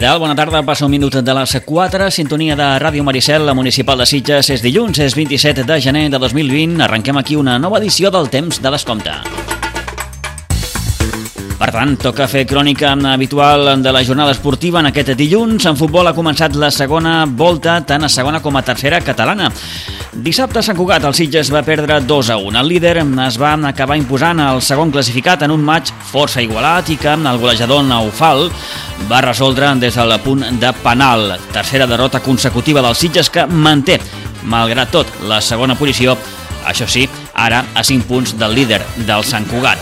Tal? Bona tarda. Passa un minut de les 4. Sintonia de Ràdio Maricel, la municipal de Sitges. És dilluns, és 27 de gener de 2020. Arrenquem aquí una nova edició del Temps de Descompte. Per tant, toca fer crònica habitual de la jornada esportiva en aquest dilluns. En futbol ha començat la segona volta, tant a segona com a tercera catalana. Dissabte a Sant Cugat el Sitges va perdre 2 a 1. El líder es va acabar imposant el segon classificat en un maig força igualat i que el golejador Naufal va resoldre des del punt de penal. Tercera derrota consecutiva del Sitges que manté, malgrat tot, la segona posició això sí, ara a 5 punts del líder del Sant Cugat.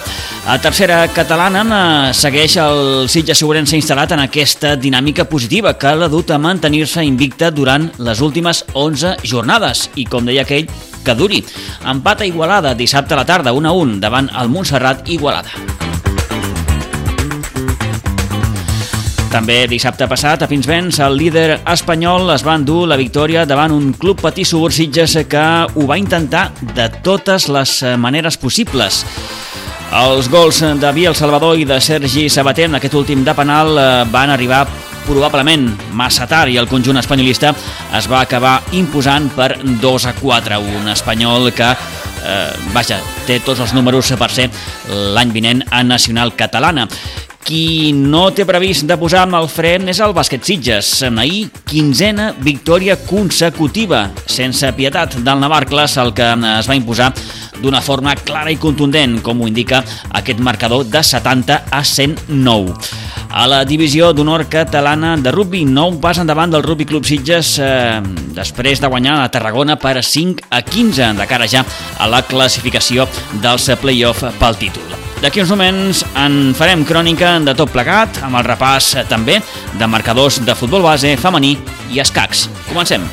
A tercera catalana eh, segueix el Sitges Segurença instal·lat en aquesta dinàmica positiva que l'ha dut a mantenir-se invicta durant les últimes 11 jornades i, com deia aquell, que duri. Empat a Igualada dissabte a la tarda, 1 a 1, davant el Montserrat Igualada. També dissabte passat, a Pinsbens, el líder espanyol es va endur la victòria davant un club patí Subursitges que ho va intentar de totes les maneres possibles. Els gols de Biel Salvador i de Sergi Sabater en aquest últim de penal eh, van arribar probablement massa tard i el conjunt espanyolista es va acabar imposant per 2 a 4. Un espanyol que eh, vaja, té tots els números per ser l'any vinent a Nacional Catalana. Qui no té previst de posar amb el fre és el bàsquet Sitges. Ahir, quinzena victòria consecutiva, sense pietat del Navarcles, el que es va imposar d'una forma clara i contundent, com ho indica aquest marcador de 70 a 109. A la divisió d'honor catalana de rugby, nou pas endavant del Rugby Club Sitges eh, després de guanyar a Tarragona per 5 a 15 de cara ja a la classificació dels play-off pel títol. D'aquí uns moments en farem crònica de tot plegat, amb el repàs també de marcadors de futbol base, femení i escacs. Comencem.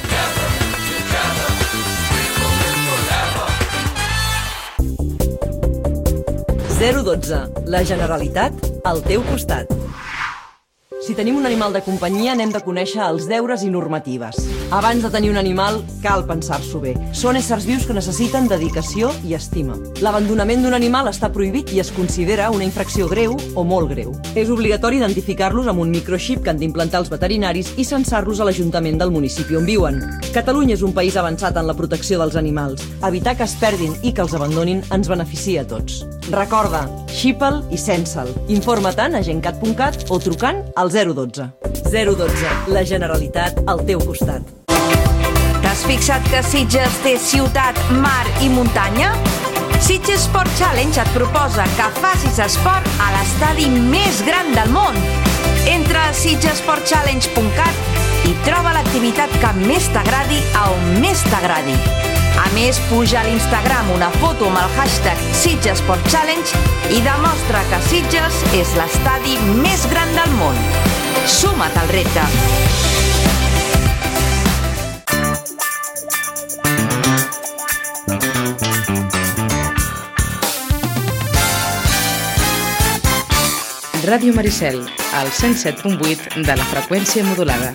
La Generalitat al teu costat. Si tenim un animal de companyia, n'hem de conèixer els deures i normatives. Abans de tenir un animal, cal pensar-s'ho bé. Són éssers vius que necessiten dedicació i estima. L'abandonament d'un animal està prohibit i es considera una infracció greu o molt greu. És obligatori identificar-los amb un microxip que han d'implantar els veterinaris i censar-los a l'Ajuntament del municipi on viuen. Catalunya és un país avançat en la protecció dels animals. Evitar que es perdin i que els abandonin ens beneficia a tots. Recorda, xipa'l i censa'l. Informa-te'n a gencat.cat o trucant al 012. 012. La Generalitat al teu costat. Fixat que Sitges té ciutat, mar i muntanya? Sitges Sport Challenge et proposa que facis esport a l'estadi més gran del món. Entra a sitgesportchallenge.cat i troba l'activitat que més t'agradi a on més t'agradi. A més, puja a l'Instagram una foto amb el hashtag Sitges Challenge i demostra que Sitges és l'estadi més gran del món. Suma't al repte! Ràdio Maricel, al 107.8 de la freqüència modulada.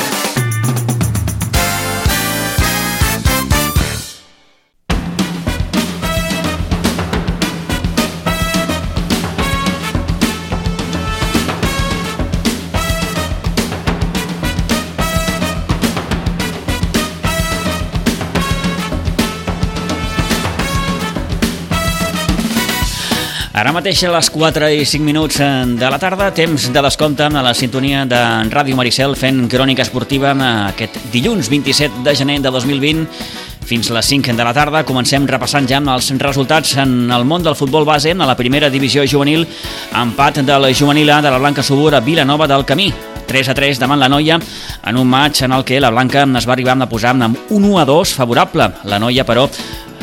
Ara mateix a les 4 i 5 minuts de la tarda, temps de descompte a la sintonia de Ràdio Maricel fent crònica esportiva aquest dilluns 27 de gener de 2020 fins a les 5 de la tarda. Comencem repassant ja els resultats en el món del futbol base a la primera divisió juvenil, empat de la juvenil A de la Blanca Subur a Vilanova del Camí. 3 a 3 davant la Noia en un maig en el que la Blanca es va arribar a posar amb un 1 a 2 favorable. La Noia, però,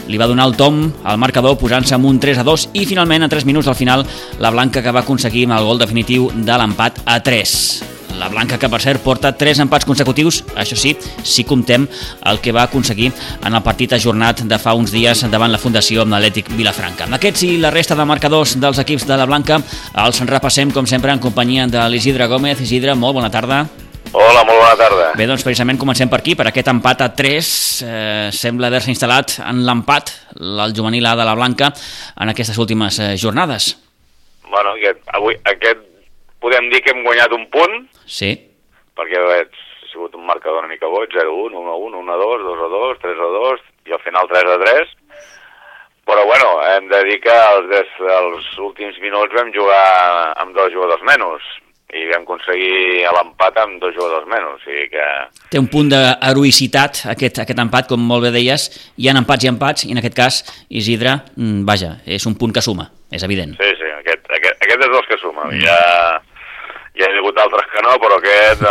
li va donar el tom al marcador posant-se amb un 3 a 2 i finalment a 3 minuts al final la Blanca que va aconseguir el gol definitiu de l'empat a 3. La Blanca, que per cert porta 3 empats consecutius, això sí, si comptem el que va aconseguir en el partit ajornat de fa uns dies davant la Fundació Atlètic Vilafranca. Amb aquests i la resta de marcadors dels equips de la Blanca els repassem, com sempre, en companyia de l'Isidre Gómez. Isidre, molt bona tarda. Hola, molt bona tarda. Bé, doncs precisament comencem per aquí, per aquest empat a 3. Eh, sembla haver-se instal·lat en l'empat, el juvenil A de la Blanca, en aquestes últimes eh, jornades. Bueno, aquest, avui, aquest podem dir que hem guanyat un punt. Sí. perquè ha sigut un marcador una mica boig, 0-1, 1-1, 1-2, 2-2, 3-2, i al final 3-3, però bueno, hem de dir que els, els últims minuts vam jugar amb dos jugadors menys, i vam aconseguir l'empat amb dos jugadors menys, o sigui que... Té un punt d'heroïcitat aquest, aquest empat, com molt bé deies, hi ha empats i empats, i en aquest cas Isidre, mm, vaja, és un punt que suma, és evident. Sí, sí, aquest, aquest, aquest és dels que suma, mm. ja hi ha hagut altres que no, però aquest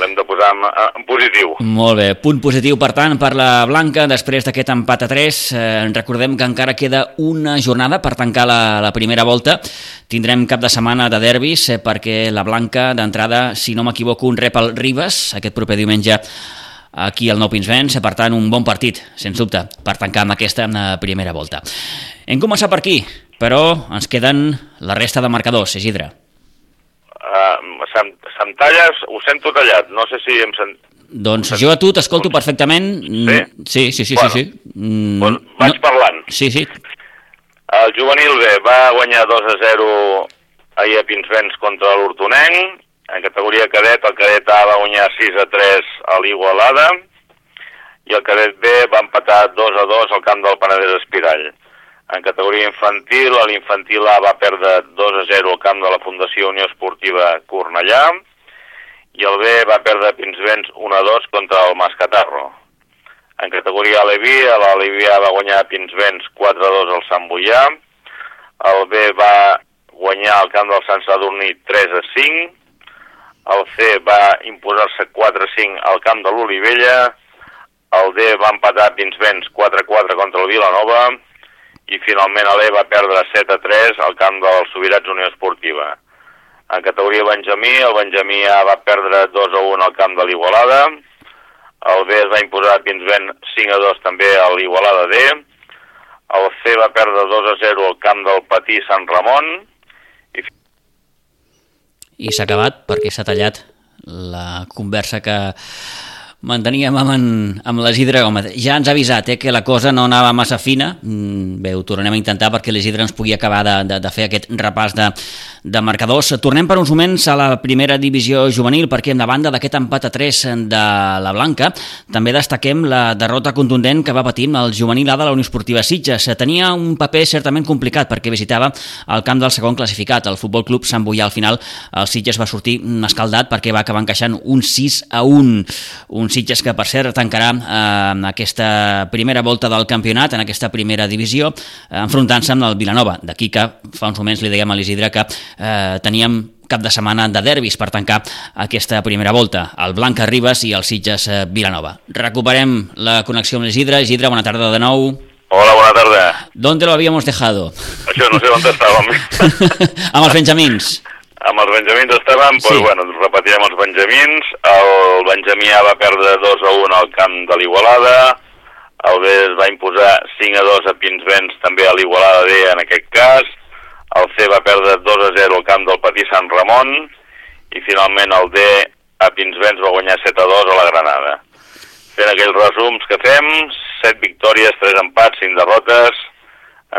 l'hem de posar en, en positiu. Molt bé, punt positiu, per tant, per la Blanca, després d'aquest empat a 3, eh, recordem que encara queda una jornada per tancar la, la primera volta. Tindrem cap de setmana de derbis, eh, perquè la Blanca, d'entrada, si no m'equivoco, un rep al Ribes, aquest proper diumenge aquí al Nou Pinsbens, per tant, un bon partit, sens dubte, per tancar amb aquesta eh, primera volta. Hem començat per aquí, però ens queden la resta de marcadors, Isidre. Uh, se'm, se'm talles, ho sento tallat, no sé si em sent... Doncs jo a tu t'escolto perfectament. Sí? Sí, sí, sí, bueno, sí. sí. Mm, Bueno, vaig no... parlant. Sí, sí. El juvenil B va guanyar 2 a 0 ahir a Pinsbens contra l'Hortonenc. En categoria cadet, el cadet A va guanyar 6 a 3 a l'Igualada i el cadet B va empatar 2 a 2 al camp del Penedès Espirall. En categoria infantil, l'infantil A va perdre 2 a 0 al camp de la Fundació Unió Esportiva Cornellà i el B va perdre Pinsbens 1 a 2 contra el Mascatarro. En categoria Alevi, l'Alevi A va guanyar Pinsbens 4 a 2 al Sant Boià, el B va guanyar al camp del Sant Sadurní 3 a 5, el C va imposar-se 4 a 5 al camp de l'Olivella, el D va empatar Pinsbens 4 a 4 contra el Vilanova, i finalment l'E va perdre 7 a 3 al camp del Sobirats Unió Esportiva. En categoria Benjamí, el Benjamí A va perdre 2 a 1 al camp de l'Igualada, el B es va imposar a Pinsbent 5 a 2 també a l'Igualada D, el C va perdre 2 a 0 al camp del Patí Sant Ramon, i, I s'ha acabat perquè s'ha tallat la conversa que manteníem amb, en, amb l'Isidre Gómez. Ja ens ha avisat eh, que la cosa no anava massa fina. Mm, bé, ho tornarem a intentar perquè l'Isidre ens pugui acabar de, de, de fer aquest repàs de, de marcadors. Tornem per uns moments a la primera divisió juvenil perquè la banda d'aquest empat a 3 de la Blanca també destaquem la derrota contundent que va patir el juvenil A de la Unió Esportiva Sitges. Tenia un paper certament complicat perquè visitava el camp del segon classificat, el Futbol Club Sant Boià. Al final el Sitges va sortir escaldat perquè va acabar encaixant un 6 a 1. Un Sitges que per cert tancarà eh, aquesta primera volta del campionat, en aquesta primera divisió, eh, enfrontant-se amb el Vilanova. D'aquí que fa uns moments li dèiem a l'Isidre que eh, teníem cap de setmana de derbis per tancar aquesta primera volta, el Blanca Ribes i el Sitges eh, Vilanova. Recuperem la connexió amb l'Isidre. Isidre, bona tarda de nou. Hola, bona tarda. ¿Dónde lo habíamos dejado? Això no sé on estàvem. amb els benjamins. Amb els benjamins estàvem, doncs, Sí. bueno, repetirem els benjamins. El benjamí A va perdre 2 a 1 al camp de l'Igualada. El B es va imposar 5 a 2 a Pinsbens, també a l'Igualada D en aquest cas. El C va perdre 2 a 0 al camp del Patí Sant Ramon. I finalment el D a Pinsbens va guanyar 7 a 2 a la Granada. Fent aquells resums que fem, 7 victòries, 3 empats, 5 derrotes,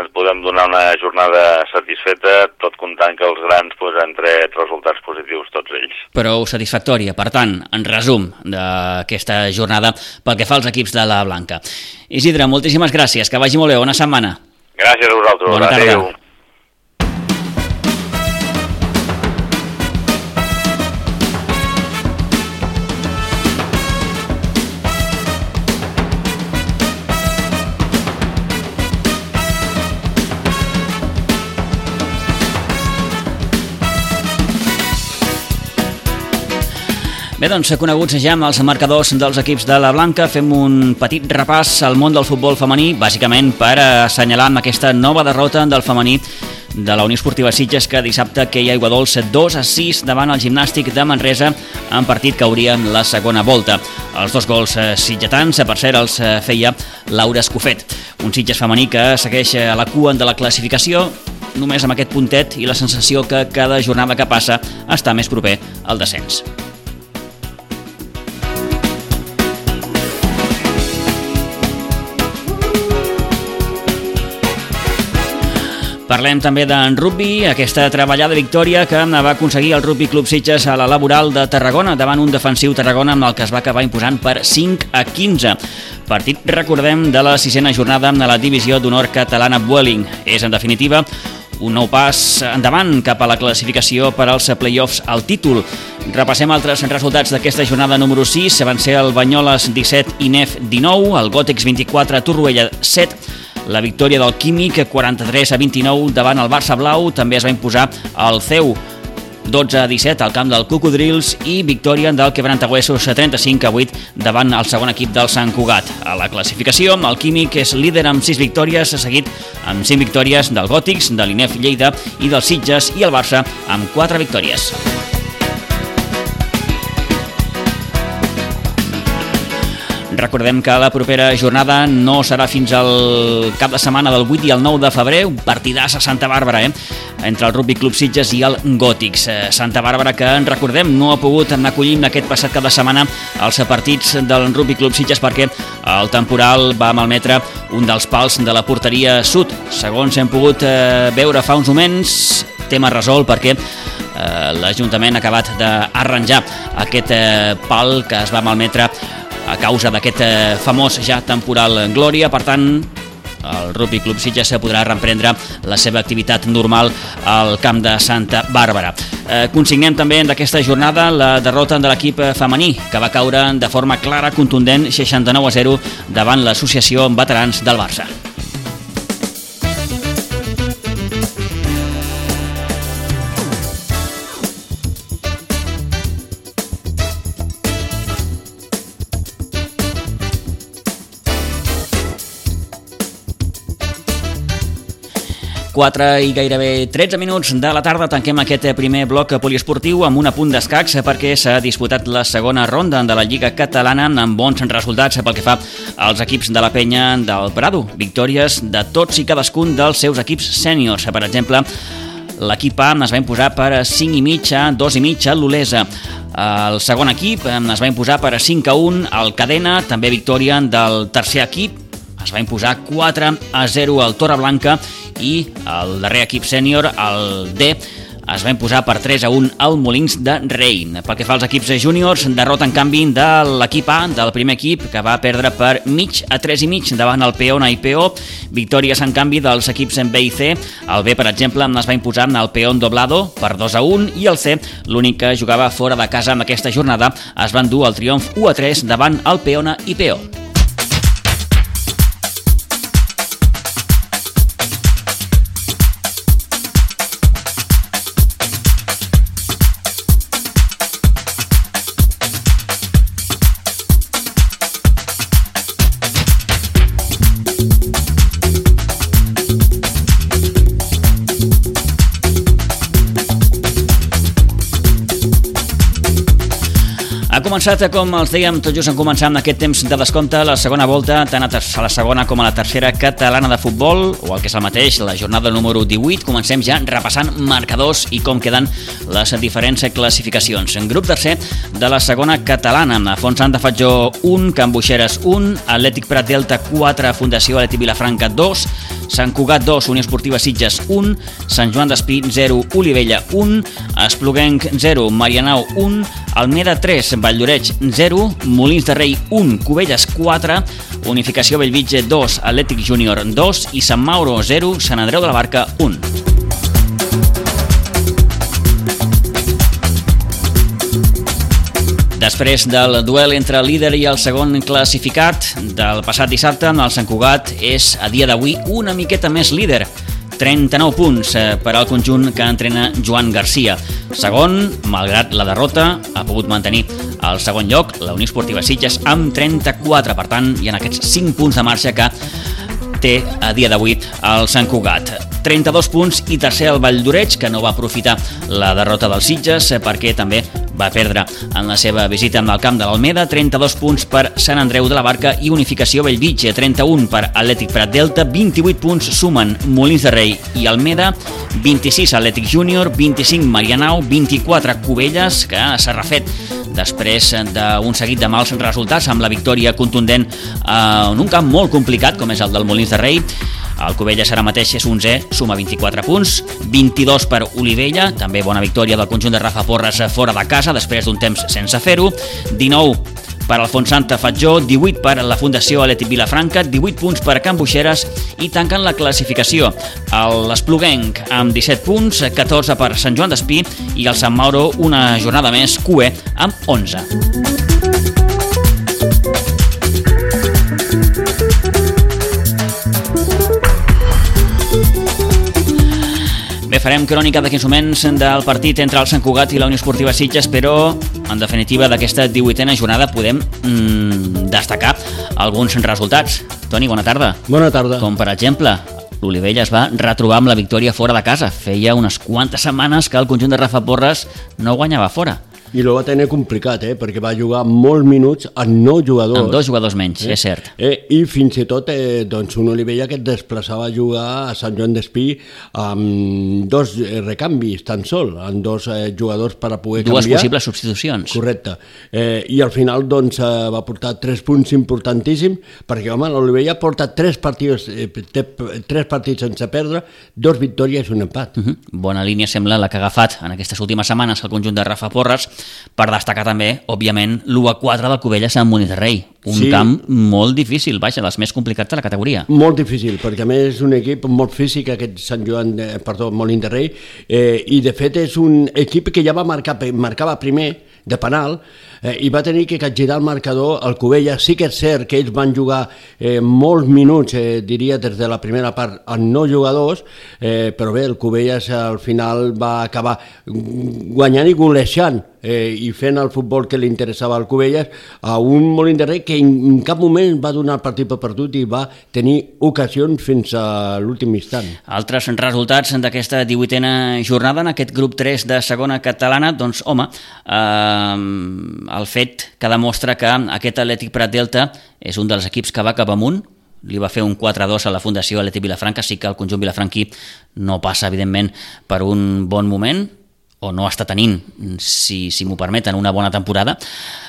ens podem donar una jornada satisfeta, tot comptant que els grans pues, han tret resultats positius tots ells. Prou satisfactòria, per tant, en resum d'aquesta jornada pel que fa als equips de la Blanca. Isidre, moltíssimes gràcies, que vagi molt bé, bona setmana. Gràcies a vosaltres. Bona tarda. Adéu. Bé, doncs, coneguts ja amb els marcadors dels equips de la Blanca, fem un petit repàs al món del futbol femení, bàsicament per assenyalar amb aquesta nova derrota del femení de la Unió Esportiva Sitges que dissabte queia Aigua Dolça 2 a 6 davant el gimnàstic de Manresa en partit que hauria la segona volta. Els dos gols eh, sitgetans, eh, per cert, els eh, feia Laura Escofet. Un Sitges femení que segueix a la cua de la classificació només amb aquest puntet i la sensació que cada jornada que passa està més proper al descens. Parlem també d'en rugby, aquesta treballada victòria que va aconseguir el Rugby Club Sitges a la laboral de Tarragona davant un defensiu Tarragona amb el que es va acabar imposant per 5 a 15. Partit, recordem, de la sisena jornada de la divisió d'honor catalana Vueling. És, en definitiva, un nou pas endavant cap a la classificació per als play-offs al títol. Repassem altres resultats d'aquesta jornada número 6. Van ser el Banyoles 17 i Nef 19, el Gòtex 24, Torroella 7, la victòria del Químic 43 a 29 davant el Barça Blau. També es va imposar el CEU 12 a 17 al camp del Cocodrils i victòria del Quebrantahuesos 35 a 8 davant el segon equip del Sant Cugat. A la classificació, el Químic és líder amb 6 victòries, seguit amb 5 victòries del Gòtics, de l'Inef Lleida i del Sitges i el Barça amb 4 victòries. Recordem que la propera jornada no serà fins al cap de setmana del 8 i el 9 de febrer, un partidàs a Santa Bàrbara, eh? entre el Rugby Club Sitges i el Gòtics. Eh, Santa Bàrbara que, en recordem, no ha pogut acollir aquest passat cap de setmana els partits del Rugby Club Sitges perquè el temporal va malmetre un dels pals de la porteria sud. Segons hem pogut eh, veure fa uns moments, tema resolt perquè eh, l'Ajuntament ha acabat d'arranjar aquest pal que es va malmetre a causa d'aquest eh, famós ja temporal Glòria. Per tant, el Rugby Club Sitges podrà reprendre la seva activitat normal al camp de Santa Bàrbara. Eh, consignem també en aquesta jornada la derrota de l'equip femení, que va caure de forma clara, contundent, 69 a 0 davant l'associació veterans del Barça. 4 i gairebé 13 minuts de la tarda tanquem aquest primer bloc poliesportiu amb un apunt d'escacs perquè s'ha disputat la segona ronda de la Lliga Catalana amb bons resultats pel que fa als equips de la penya del Prado. Victòries de tots i cadascun dels seus equips sèniors. Per exemple, l'equip A es va imposar per 5 i mig a 2 i mig a l'Olesa. El segon equip es va imposar per 5 a 1 al Cadena, també victòria del tercer equip, es va imposar 4 a 0 al Torreblanca i el darrer equip sènior, el D, es va imposar per 3 a 1 al Molins de Rei. Pel que fa als equips júniors, derrota en canvi de l'equip A, del primer equip, que va perdre per mig a 3 i mig davant el Peona i PO. Victòries en canvi dels equips en B i C. El B, per exemple, es va imposar el Peón Doblado per 2 a 1 i el C, l'únic que jugava fora de casa en aquesta jornada, es van dur el triomf 1 a 3 davant el Peona i PO. Començat, com els dèiem, tot just en començar amb aquest temps de descompte, la segona volta, tant a la segona com a la tercera catalana de futbol, o el que és el mateix, la jornada número 18. Comencem ja repassant marcadors i com queden les diferents classificacions. En grup tercer de la segona catalana, a Font Sant de Fatjó 1, Can Buixeres 1, Atlètic Prat Delta 4, Fundació Atlètic Vilafranca 2, Sant Cugat 2, Unió Esportiva Sitges 1, Sant Joan d'Espí 0, Olivella 1, Espluguenc 0, Marianau 1, Almeda 3, Valldoreix 0, Molins de Rei 1, Cubelles 4, Unificació Bellvitge 2, Atlètic Júnior 2 i Sant Mauro 0, Sant Andreu de la Barca 1. Després del duel entre el líder i el segon classificat del passat dissabte, el Sant Cugat és a dia d'avui una miqueta més líder. 39 punts eh, per al conjunt que entrena Joan Garcia. Segon, malgrat la derrota, ha pogut mantenir el segon lloc, la Unió Esportiva Sitges, amb 34. Per tant, hi ha aquests 5 punts de marxa que té a dia d'avui el Sant Cugat. 32 punts i tercer el Vall d'Oreig, que no va aprofitar la derrota dels Sitges eh, perquè també va perdre en la seva visita amb el camp de l'Almeda, 32 punts per Sant Andreu de la Barca i Unificació Bellvitge, 31 per Atlètic Prat Delta, 28 punts sumen Molins de Rei i Almeda, 26 Atlètic Júnior, 25 Marianau, 24 Cubelles, que s'ha refet després d'un seguit de mals resultats amb la victòria contundent en un camp molt complicat com és el del Molins de Rei El Cubelles ara mateix és 11è, suma 24 punts, 22 per Olivella, també bona victòria del conjunt de Rafa Porres fora de casa després d'un temps sense fer-ho, 19 per Alfons Santa Fatjó, 18 per la Fundació Aleti Vilafranca, 18 punts per Can Buixeres i tanquen la classificació. L'Espluguenc amb 17 punts, 14 per Sant Joan d'Espí i el Sant Mauro una jornada més, QE amb 11. Farem crònica d'aquests moments del partit entre el Sant Cugat i la Unió Esportiva Sitges, però, en definitiva, d'aquesta 18a jornada podem mm, destacar alguns resultats. Toni, bona tarda. Bona tarda. Com, per exemple, l'Olivella es va retrobar amb la victòria fora de casa. Feia unes quantes setmanes que el conjunt de Rafa Porres no guanyava fora. I lo va tenir complicat, eh? perquè va jugar molts minuts amb nou jugadors. Amb dos jugadors menys, eh? és cert. Eh? I fins i tot eh, doncs un Olivella que et desplaçava a jugar a Sant Joan d'Espí amb dos eh, recanvis tan sol, amb dos eh, jugadors per a poder Dues canviar. possibles substitucions. Correcte. Eh, I al final doncs, eh, va portar tres punts importantíssims, perquè home, l'Olivella porta tres partits, eh, tres partits sense perdre, dos victòries i un empat. Uh -huh. Bona línia sembla la que ha agafat en aquestes últimes setmanes el conjunt de Rafa Porres, per destacar també, òbviament, l'1-4 del Cubelles amb Rei. Un sí. camp molt difícil, vaja, dels més complicats de la categoria. Molt difícil, perquè a més és un equip molt físic, aquest Sant Joan, de, perdó, Molins de Rei, eh, i de fet és un equip que ja va marcar, marcava primer de penal, eh, i va tenir que capgirar el marcador al Cubella. Sí que és cert que ells van jugar eh, molts minuts, eh, diria, des de la primera part amb no jugadors, eh, però bé, el Cubelles al final va acabar guanyant i golejant eh, i fent el futbol que li interessava al Cubelles a un Molins de Rei que en cap moment va donar el partit per perdut i va tenir ocasions fins a l'últim instant. Altres resultats d'aquesta 18a jornada en aquest grup 3 de segona catalana, doncs home, eh, el fet que demostra que aquest Atlètic Prat Delta és un dels equips que va cap amunt, li va fer un 4-2 a la Fundació Atlètic Vilafranca, sí que el conjunt vilafranquí no passa, evidentment, per un bon moment, o no està tenint, si, si m'ho permeten, una bona temporada,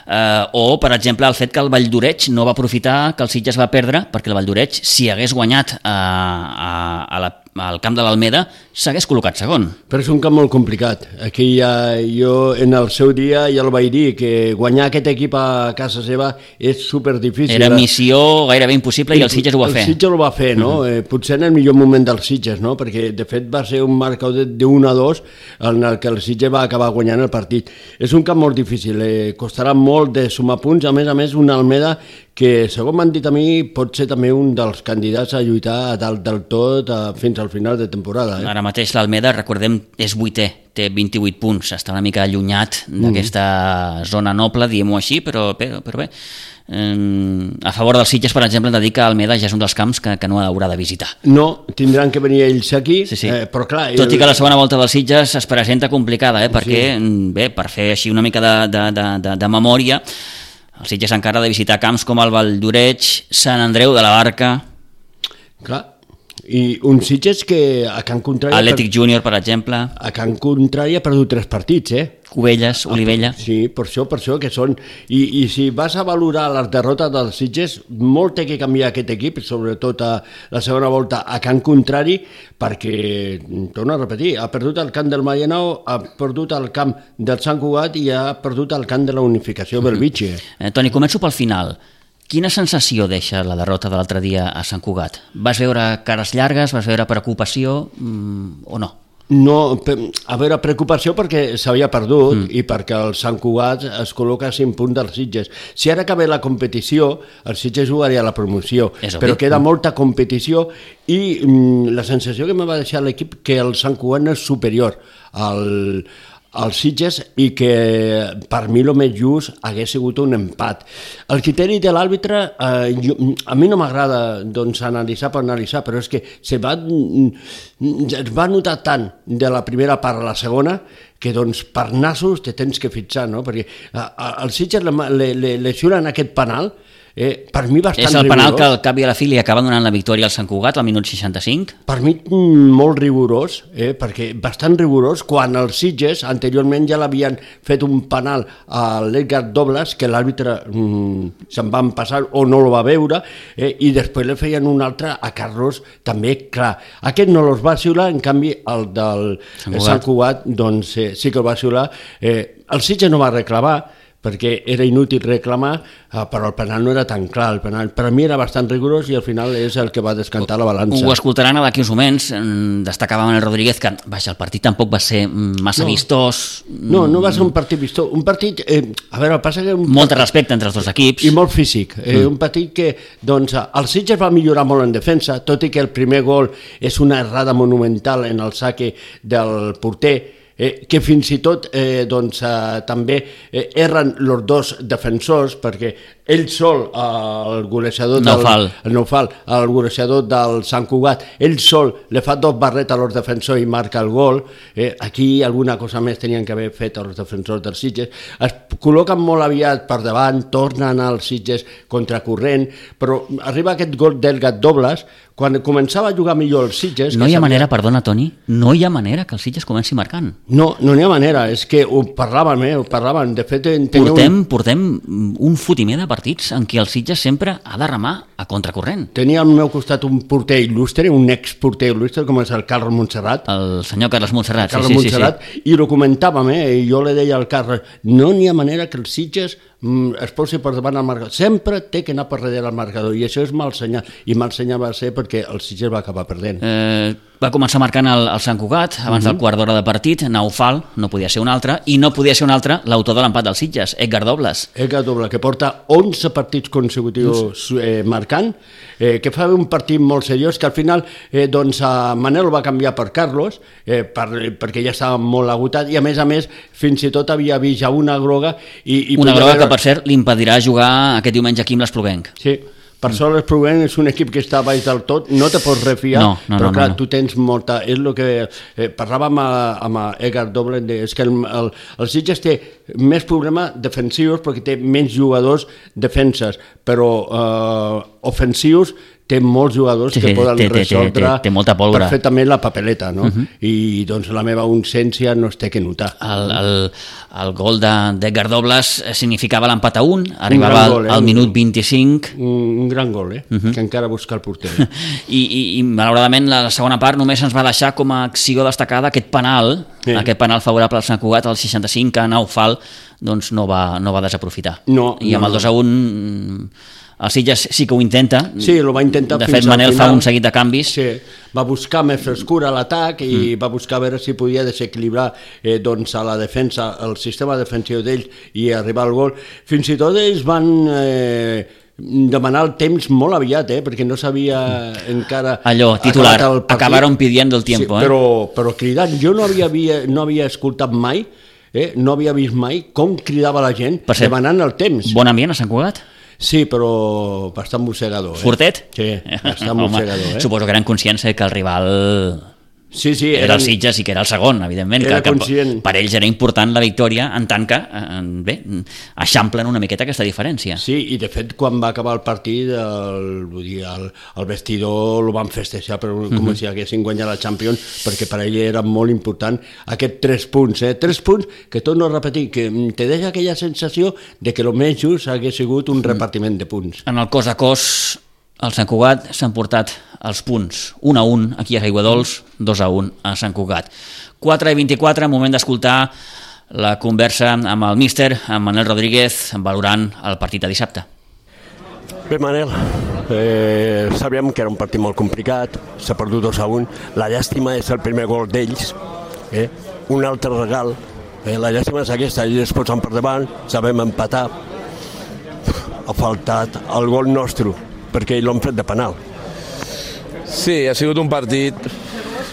eh, o, per exemple, el fet que el Valldoreig no va aprofitar que el Sitges va perdre, perquè el Valldoreig, si hagués guanyat a, a, a la al camp de l'Almeda s'hagués col·locat segon. Però és un camp molt complicat. Aquí ja, jo en el seu dia ja el vaig dir, que guanyar aquest equip a casa seva és super difícil. Era missió gairebé impossible i el Sitges ho va fer. El Sitges ho va fer, no? Uh -huh. eh, potser en el millor moment dels Sitges, no? Perquè de fet va ser un marcador de 1 a 2 en el que el Sitges va acabar guanyant el partit. És un camp molt difícil, eh? costarà molt de sumar punts, a més a més una Almeda que, segons m'han dit a mi, pot ser també un dels candidats a lluitar a dalt del tot a, fins al final de temporada. Eh? Ara mateix l'Almeda, recordem, és vuitè, té 28 punts, està una mica allunyat d'aquesta mm. zona noble, diguem-ho així, però, però, però bé, a favor dels Sitges, per exemple, hem de dir que Almeda ja és un dels camps que, que no haurà de visitar. No, tindran que venir ells aquí, sí, sí. Eh, però clar... Tot i que la segona volta dels Sitges es presenta complicada, eh, perquè, sí. bé, per fer així una mica de, de, de, de, de memòria, el Sitges encara de visitar camps com el Valldoreix, Sant Andreu de la Barca... Clar, i un Sitges que a Can Contrari... Atlètic per... Júnior, per exemple. A Can Contrari ha perdut tres partits, eh? Cubelles, Olivella... Ah, sí, per això, per això que són... I, I si vas a valorar les derrotes dels Sitges, molt té que canviar aquest equip, sobretot a la segona volta a Can Contrari, perquè, torno a repetir, ha perdut el camp del Marianao, ha perdut el camp del Sant Cugat i ha perdut el camp de la Unificació Belvitge. Eh, Toni, començo pel final. Quina sensació deixa la derrota de l'altre dia a Sant Cugat? Vas veure cares llargues, vas veure preocupació mm, o no? No, a veure, preocupació perquè s'havia perdut mm. i perquè el Sant Cugat es col·loca a 5 punts dels Sitges. Si ara acaba la competició, el Sitges jugaria la promoció, però queda mm. molta competició i mm, la sensació que me va deixar l'equip que el Sant Cugat no és superior al, als Sitges i que per mi el més just hagués sigut un empat. El criteri de l'àrbitre eh, a mi no m'agrada doncs, analitzar per analitzar, però és que se va, es va notar tant de la primera part a la segona que doncs, per nassos te tens que fitxar, no? perquè el Sitges le, le, le lesionen aquest penal eh, per mi bastant És el penal rigorós. que al cap i a la fi li acaba donant la victòria al Sant Cugat al minut 65? Per mi mm, molt rigorós, eh, perquè bastant rigorós, quan els Sitges anteriorment ja l'havien fet un penal a l'Edgar Dobles, que l'àrbitre mm, se'n van passar o no el va veure, eh, i després li feien un altre a Carlos, també, clar. Aquest no els va xiular, en canvi el del Sant Cugat. Sant Cugat doncs, eh, sí que el va xiular. Eh, el Sitges no va reclamar, perquè era inútil reclamar, eh, però el penal no era tan clar. El penal per a mi era bastant rigorós i al final és el que va descantar la balança. Ho escoltaran a d'aquí uns moments. Mm, Destacava Manel Rodríguez que, vaja, el partit tampoc va ser mm, massa No. vistós. No, no va ser un partit vistós. Un partit, eh, a veure, passa que... Un Molt de respecte entre els dos equips. I molt físic. Eh, mm. Un partit que, doncs, el Sitges va millorar molt en defensa, tot i que el primer gol és una errada monumental en el saque del porter, eh, que fins i tot eh, doncs, eh, també eh, erren els dos defensors perquè ell sol, eh, el golejador Naufal. del, el Naufal, el golejador del Sant Cugat, ell sol li fa dos barrets a los defensors i marca el gol. Eh, aquí alguna cosa més tenien que haver fet els defensors dels Sitges. Es col·loquen molt aviat per davant, tornen als Sitges contracorrent, però arriba aquest gol del Gat Dobles, quan començava a jugar millor els Sitges... No hi ha sabia- manera, perdona, Toni, no hi ha manera que el Sitges comenci marcant. No, no n'hi ha manera, és que ho parlàvem, eh, ho parlàvem. De fet, Portem, un, portem un fotimer de partits en què el Sitges sempre ha de remar a contracorrent. tenia al meu costat un porter il·lustre, un exporter il·lustre, com és el Carles Montserrat, El senyor Carles Montserrat, Carles sí, sí, Montserrat, sí, sí. i ho comentàvem, eh? i jo li deia al Carles, no n'hi ha manera que el Sitges es posi per davant al marcador, sempre té que anar per darrere al marcador, i això és mal senyal, i mal senyal va ser perquè el Sitges va acabar perdent. Eh, va començar marcant el, el Sant Cugat abans del quart d'hora de partit, Naufal, no podia ser un altre, i no podia ser un altre l'autor de l'empat del Sitges, Edgar Dobles. Edgar Doble, que porta 11 partits consecutius eh, marcant, eh, que fa un partit molt seriós, que al final eh, doncs, eh, Manel va canviar per Carlos, eh, per, perquè ja estava molt agotat, i a més a més fins i tot havia vist ja una groga i, i Una groga que, per cert, li impedirà jugar aquest diumenge aquí amb l'Espluguenc. Sí, per mm. sort l'Espluguent és un equip que està baix del tot, no te pots refiar, No, no, però no, clar, no, no. tu tens molta... És el que eh, parlàvem amb a Edgar Doblen, de, és que el, el, el Sitges té més problemes defensius perquè té menys jugadors defenses, però eh, ofensius té molts jugadors Sí, que poden té- té- té- resoldre té- té molta pólvora. perfectament la papeleta, no? Uh -huh. I doncs la meva ausència no es té que notar. El, el, el gol de- d'Edgar Dobles eh, significava l'empat a un, arribava al, gol, eh? al minut 25 Un, un gran gol, eh? Uh -huh. Que encara busca el porter. i, i, i malauradament la segona part només ens va deixar com a acció destacada aquest penal, Sí. aquest penal favorable al Sant Cugat al 65 que Naufal doncs no va, no va desaprofitar. No, I amb no, el no. 2 a 1 el Sitges sí que ho intenta. Sí, lo va intentar De fet, Manel fa un seguit de canvis. Sí, va buscar més frescura a l'atac i mm. va buscar veure si podia desequilibrar eh, doncs, a la defensa, el sistema defensiu d'ells i arribar al gol. Fins i tot ells van eh, demanar el temps molt aviat, eh, perquè no s'havia encara... Allò, titular, acabaron pidiendo el tiempo, sí, eh? Però, però cridant, jo no havia, havia, no havia escoltat mai, eh, no havia vist mai com cridava la gent Per cert, demanant el temps. Bon ambient a Sant Cugat? Sí, però bastant mossegador. Eh? Fortet? Sí, bastant mossegador. Eh? Suposo que eren conscients eh, que el rival Sí, sí, era eren- el Sitges i que era el segon, evidentment, Era que, que conscient. per ells era important la victòria en tant que, eh, bé, eixamplen una miqueta aquesta diferència. Sí, i de fet quan va acabar el partit el, vull dir, el, el vestidor el van festejar però com Mhm. si haguessin guanyat la Champions perquè per ell era molt important aquests tres punts, eh? tres punts que torno a repetir, que mm, te deixa aquella sensació de que el més just hagués sigut Mm. un repartiment de punts. En el cos a cos, el Sant Cugat s'han portat els punts 1 a 1 aquí a Aiguadols, 2 a 1 a Sant Cugat. 4 i 24, moment d'escoltar la conversa amb el míster, amb Manel Rodríguez, valorant el partit de dissabte. Bé, Manel, eh, sabíem que era un partit molt complicat, s'ha perdut 2 a 1, la llàstima és el primer gol d'ells, eh? un altre regal, eh? la llàstima és aquesta, ells es posen per davant, sabem empatar, ha faltat el gol nostre, perquè l'han fet de penal. Sí, ha sigut un partit,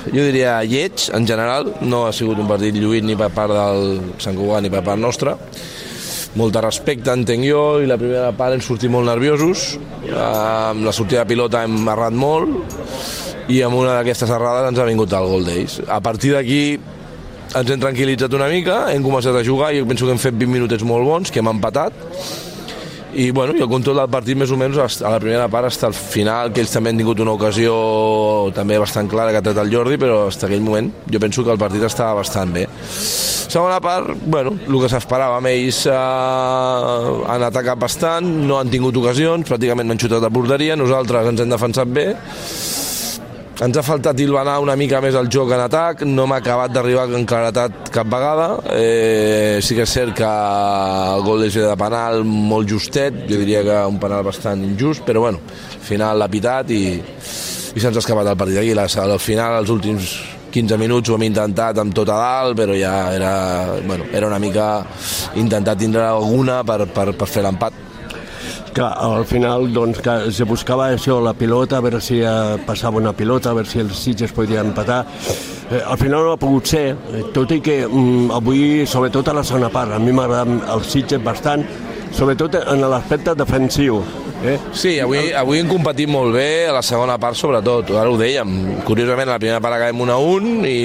jo diria, lleig en general. No ha sigut un partit lluït ni per part del Sant Cugat ni per part nostra. Molta respecte, entenc jo, i la primera part hem sortit molt nerviosos. Amb la sortida de pilota hem errat molt i amb una d'aquestes errades ens ha vingut el gol d'ells. A partir d'aquí ens hem tranquil·litzat una mica, hem començat a jugar i jo penso que hem fet 20 minutets molt bons, que hem empatat i, bueno, i el control del partit més o menys a la primera part hasta el final, que ells també han tingut una ocasió també bastant clara que ha tret el Jordi, però fins aquell moment jo penso que el partit estava bastant bé. Segona part, bueno, el que s'esperava, ells eh, han atacat bastant, no han tingut ocasions, pràcticament no han xutat a porteria, nosaltres ens hem defensat bé, ens ha faltat hilvanar una mica més el joc en atac, no m'ha acabat d'arribar en claretat cap vegada. Eh, sí que és cert que el gol és de penal molt justet, jo diria que un penal bastant injust, però bueno, al final l'ha pitat i, i se'ns ha escapat el partit aquí. Al final, els últims 15 minuts ho hem intentat amb tot a dalt, però ja era, bueno, era una mica intentar tindre alguna per, per, per fer l'empat que al final doncs, que se buscava això, la pilota, a veure si eh, passava una pilota, a veure si els Sitges podien empatar. Eh, al final no ha pogut ser, eh, tot i que mm, avui, sobretot a la segona part, a mi m'agrada el Sitges bastant, sobretot en l'aspecte defensiu. Eh? Sí, avui, avui hem competit molt bé, a la segona part sobretot, ara ho dèiem. Curiosament, a la primera part acabem 1 a 1 i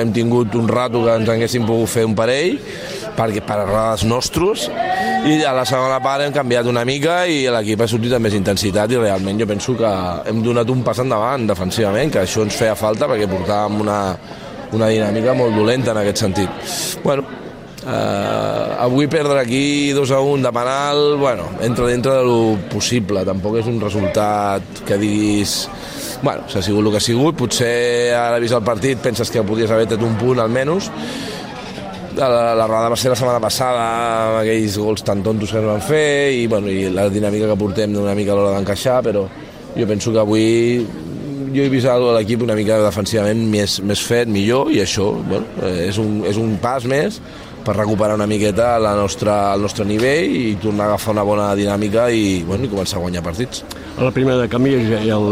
hem tingut un rato que ens haguéssim pogut fer un parell, perquè per errades nostres i a la segona part hem canviat una mica i l'equip ha sortit amb més intensitat i realment jo penso que hem donat un pas endavant defensivament, que això ens feia falta perquè portàvem una, una dinàmica molt dolenta en aquest sentit. Bueno, eh, avui perdre aquí 2 a 1 de penal, bueno, entra dintre de lo possible, tampoc és un resultat que diguis bueno, s'ha sigut el que ha sigut, potser ara vist el partit penses que podies haver tret un punt almenys, la, la roda va ser la setmana passada amb aquells gols tan tontos que ens van fer i, bueno, i la dinàmica que portem una mica a l'hora d'encaixar però jo penso que avui jo he vist l'equip una mica defensivament més, més fet, millor i això bueno, és, un, és un pas més per recuperar una miqueta la nostra, el nostre nivell i tornar a agafar una bona dinàmica i, bueno, i començar a guanyar partits. A la primera de canvi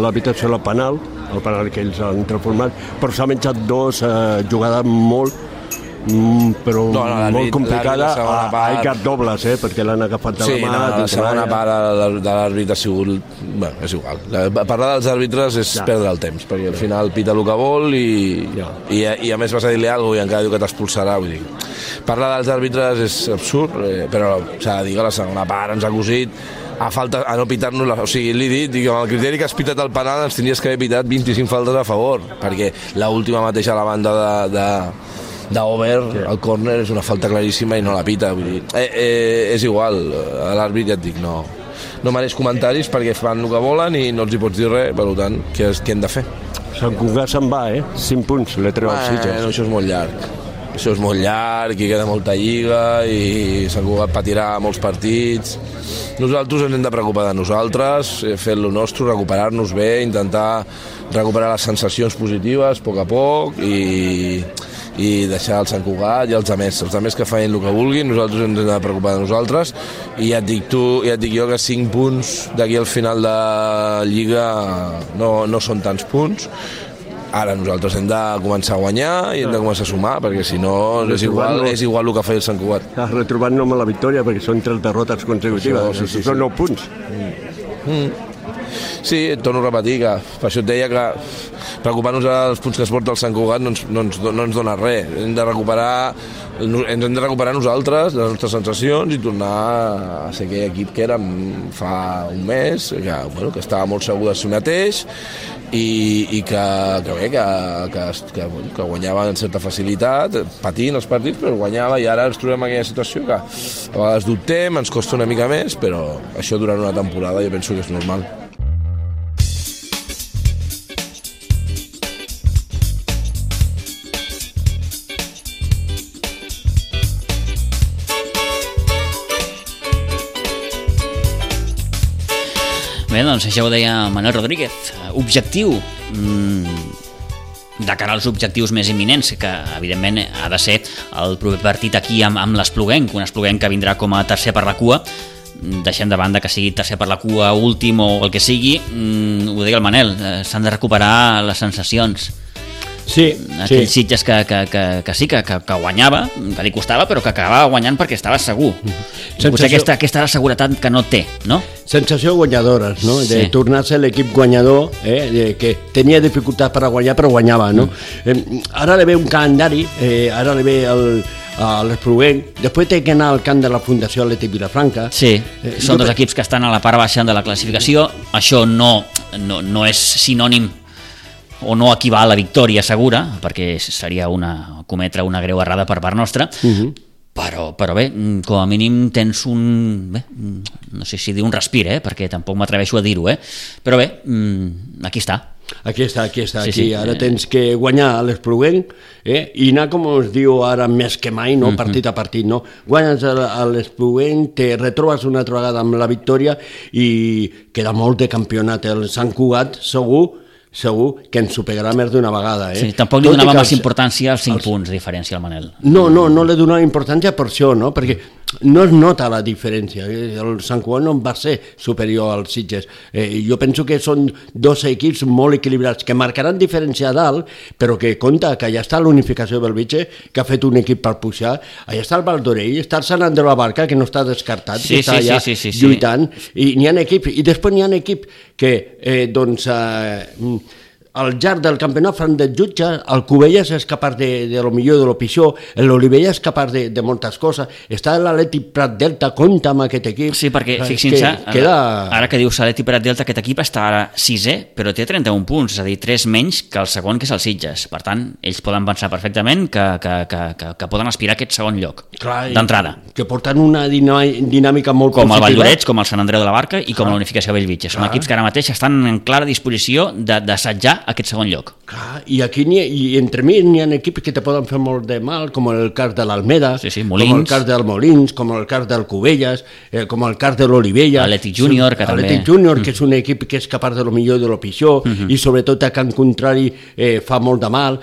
l'habitació la penal, el penal que ells han transformat, però s'ha menjat dos eh, jugades molt Mm, però no, no, molt complicada a, part... a cap dobles, eh, perquè l'han agafat de sí, la mà. No, la segona part de l'àrbitre ha sigut... Bueno, és igual. Parlar dels àrbitres és ja. perdre el temps, perquè al final pita el que vol i, ja. i, i a més vas a dir-li alguna cosa i encara diu que t'expulsarà. Vull dir, parlar dels àrbitres és absurd, eh, però s'ha de dir que la segona part ens ha cosit a falta a no pitar-nos, o sigui, li he dit, dic, amb el criteri que has pitat el penal ens tindries que haver pitat 25 faltes a favor, perquè l'última mateixa a la banda de, de, d'over, el córner és una falta claríssima i no la pita. Vull dir, eh, eh, és igual, a l'àrbit ja et dic, no, no mereix comentaris perquè fan el que volen i no els hi pots dir res, per tant, què, què hem de fer? Sant Cugat se'n va, eh? 5 punts, l'he treu als Sitges. No, això és molt llarg. Això és molt llarg, i queda molta lliga, i Sant Cugat patirà molts partits. Nosaltres ens hem de preocupar de nosaltres, eh, fer lo nostre, recuperar-nos bé, intentar recuperar les sensacions positives a poc a poc i, i deixar el Sant Cugat i els altres, els altres que facin el que vulguin, nosaltres ens hem de preocupar de nosaltres i ja et dic, tu, ja et dic jo que 5 punts d'aquí al final de Lliga no, no són tants punts ara nosaltres hem de començar a guanyar i hem de començar a sumar, perquè si no és igual, és igual el que feia el Sant Cugat. No amb la victòria, perquè són tres derrotes consecutives, sí, sí, sí, són 9 punts. Mm. Mm. Sí, torno a repetir que per això et deia que preocupar-nos dels punts que es porta el Sant Cugat no ens, no, ens, no ens dona res. Hem de recuperar ens hem de recuperar nosaltres, les nostres sensacions i tornar a ser aquell equip que érem fa un mes, que, bueno, que estava molt segur de si mateix i, i que, que bé, que, que, que, que guanyava en certa facilitat, patint els partits, però guanyava i ara ens trobem en aquella situació que a vegades dubtem, ens costa una mica més, però això durant una temporada jo penso que és normal. Bé, doncs això ho deia Manuel Rodríguez. Objectiu mmm, de cara als objectius més imminents, que evidentment ha de ser el proper partit aquí amb, amb l'Espluguenc, un Espluguenc que vindrà com a tercer per la cua, deixem de banda que sigui tercer per la cua, últim o el que sigui, mmm, ho deia el Manel, eh, s'han de recuperar les sensacions Sí, aquells sí. Sitges que, que, que, que sí, que, que, que guanyava, que li costava, però que acabava guanyant perquè estava segur. Sensació... Potser aquesta, aquesta seguretat que no té, no? Sensació guanyadores, no? De sí. tornar a ser l'equip guanyador, eh? de, que tenia dificultats per a guanyar, però guanyava, no? Mm. Eh, ara li ve un calendari, eh, ara li ve el, a l'Espluguenc, després té que anar al camp de la Fundació Atlètic Vilafranca. Sí, eh, són dos equips que estan a la part baixa de la classificació, això no, no, no és sinònim o no equival a la victòria segura, perquè seria una, cometre una greu errada per part nostra, uh mhm. -huh. però, però bé, com a mínim tens un... Bé, no sé si dir un respir, eh? perquè tampoc m'atreveixo a dir-ho, eh? però bé, mm, aquí està. Aquí està, aquí està, sí, aquí. Sí. Ara tens que guanyar a l'Espluguenc eh? i anar, com es diu ara, més que mai, no? Mhm. partit a partit, no? Guanyes a l'Espluguenc, te retrobes una altra vegada amb la victòria i queda molt de campionat. El Sant Cugat, segur, segur que ens ho pegarà més d'una vegada. Eh? Sí, tampoc li donava massa importància als 5 els... punts de diferència al Manel. No, no, no li donava importància per això, no? perquè no es nota la diferència. Eh? El Sant Cugat no va ser superior als Sitges. Eh, jo penso que són dos equips molt equilibrats, que marcaran diferència a dalt, però que compta que allà està l'unificació del Belvitge, que ha fet un equip per pujar, allà està el Valdorell, està el Sant Andreu la Barca, que no està descartat, sí, que està sí, allà sí, sí, sí, lluitant, sí. i n'hi ha equips, i després n'hi ha equips que, eh, doncs, eh, al llarg del campionat fan de jutge, el Cubelles és capaç de, de lo millor de lo pitjor, l'Olivella és capaç de, de moltes coses, està l'Atleti Prat Delta, compta amb aquest equip. Sí, perquè fixin-se, que, queda... ara que dius l'Atleti Prat Delta, aquest equip està ara sisè, però té 31 punts, és a dir, 3 menys que el segon, que és el Sitges. Per tant, ells poden pensar perfectament que, que, que, que, que poden aspirar a aquest segon lloc, d'entrada. Que porten una dinàmica molt com positiva. Com el Valldorets, com el Sant Andreu de la Barca i com ah. la Unificació Bellvitge. Són ah. equips que ara mateix estan en clara disposició d'assetjar aquest segon lloc. Clar, i aquí ha, i entre mi n'hi ha equips que te poden fer molt de mal, com el cas de l'Almeda, sí, sí, com el cas del Molins, com el cas del Cubelles, eh, com el cas de l'Olivella. L'Atlètic Júnior, que també... L'Atlètic Júnior, mm. que és un equip que és capaç de lo millor i de lo pitjor, mm -hmm. i sobretot a Can Contrari eh, fa molt de mal.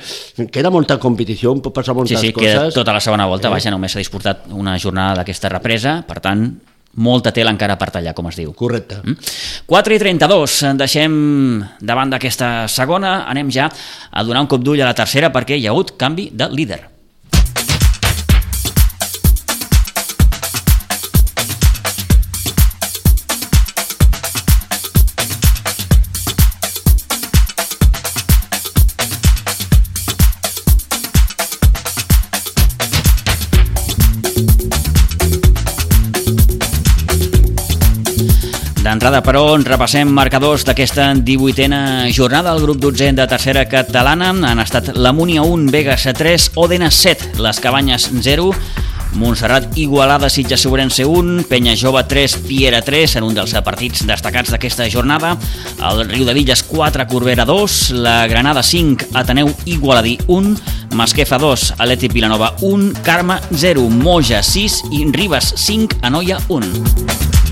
Queda molta competició, pot passar moltes sí, sí, coses. Sí, queda tota la segona volta, eh? vaja, només s'ha disputat una jornada d'aquesta represa, per tant, molta tela encara per tallar, com es diu. Correcte. Mm? 4 i 32, deixem davant d'aquesta segona, anem ja a donar un cop d'ull a la tercera perquè hi ha hagut canvi de líder. D'entrada, però, repassem marcadors d'aquesta 18a jornada. El grup 12 de tercera catalana han estat la Múnia 1, Vegas 3, Òdena 7, les Cabanyes 0, Montserrat Igualada, Sitges Sobrense 1, Penya Jove 3, Piera 3, en un dels partits destacats d'aquesta jornada. El Riu de Villes 4, Corbera 2, la Granada 5, Ateneu Igualadí 1, Masquefa 2, Aleti Vilanova 1, Carme 0, Moja 6 i Ribes 5, Anoia 1.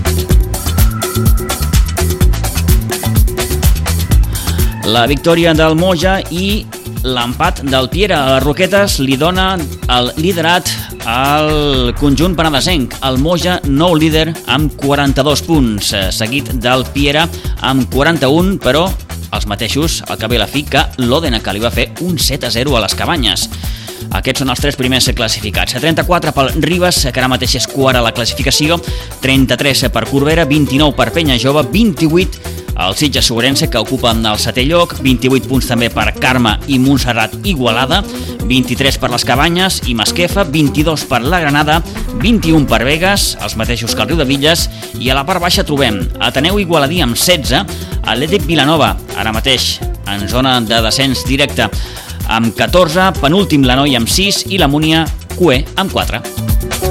La victòria del Moja i l'empat del Piera a Roquetes li dona el liderat al conjunt penedesenc. El Moja, nou líder, amb 42 punts, seguit del Piera amb 41, però els mateixos, al cap i la fi, que l'Òdena, que li va fer un 7 a 0 a les Cabanyes. Aquests són els tres primers classificats. 34 pel Ribes, que ara mateix és quart a la classificació, 33 per Corbera, 29 per Penya Jove, 28 el Sitges Sobrense, que ocupa el setè lloc, 28 punts també per Carme i Montserrat Igualada, 23 per les Cabanyes i Masquefa, 22 per la Granada, 21 per Vegas, els mateixos que el Riu de Villes, i a la part baixa trobem Ateneu Igualadí amb 16, Atlètic Vilanova, ara mateix en zona de descens directe, amb 14, penúltim la Noia amb 6 i la Múnia Cué amb 4.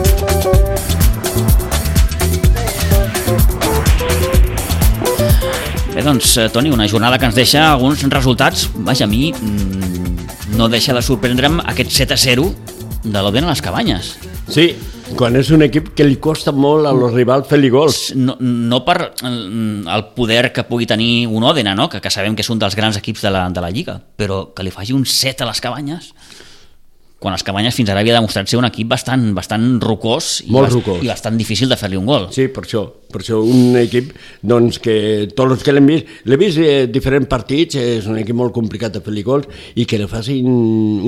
Bé, doncs, eh, Toni, una jornada que ens deixa alguns resultats, vaja, a mi mm, no deixa de sorprendre'm aquest 7 a 0 de l'Oden a les Cabanyes. Sí, quan és un equip que li costa molt a los rivals fer-li gols. No, no per el poder que pugui tenir un Òdena, no? que, que sabem que és un dels grans equips de la, de la Lliga, però que li faci un 7 a les Cabanyes quan les Cabanyes fins ara havia demostrat ser un equip bastant, bastant rocós i, Molt rocós. i bastant difícil de fer-li un gol. Sí, per això, per això un equip doncs, que tots els que l'hem vist, l'he vist eh, diferents partits, és un equip molt complicat de fer-li gols i que li facin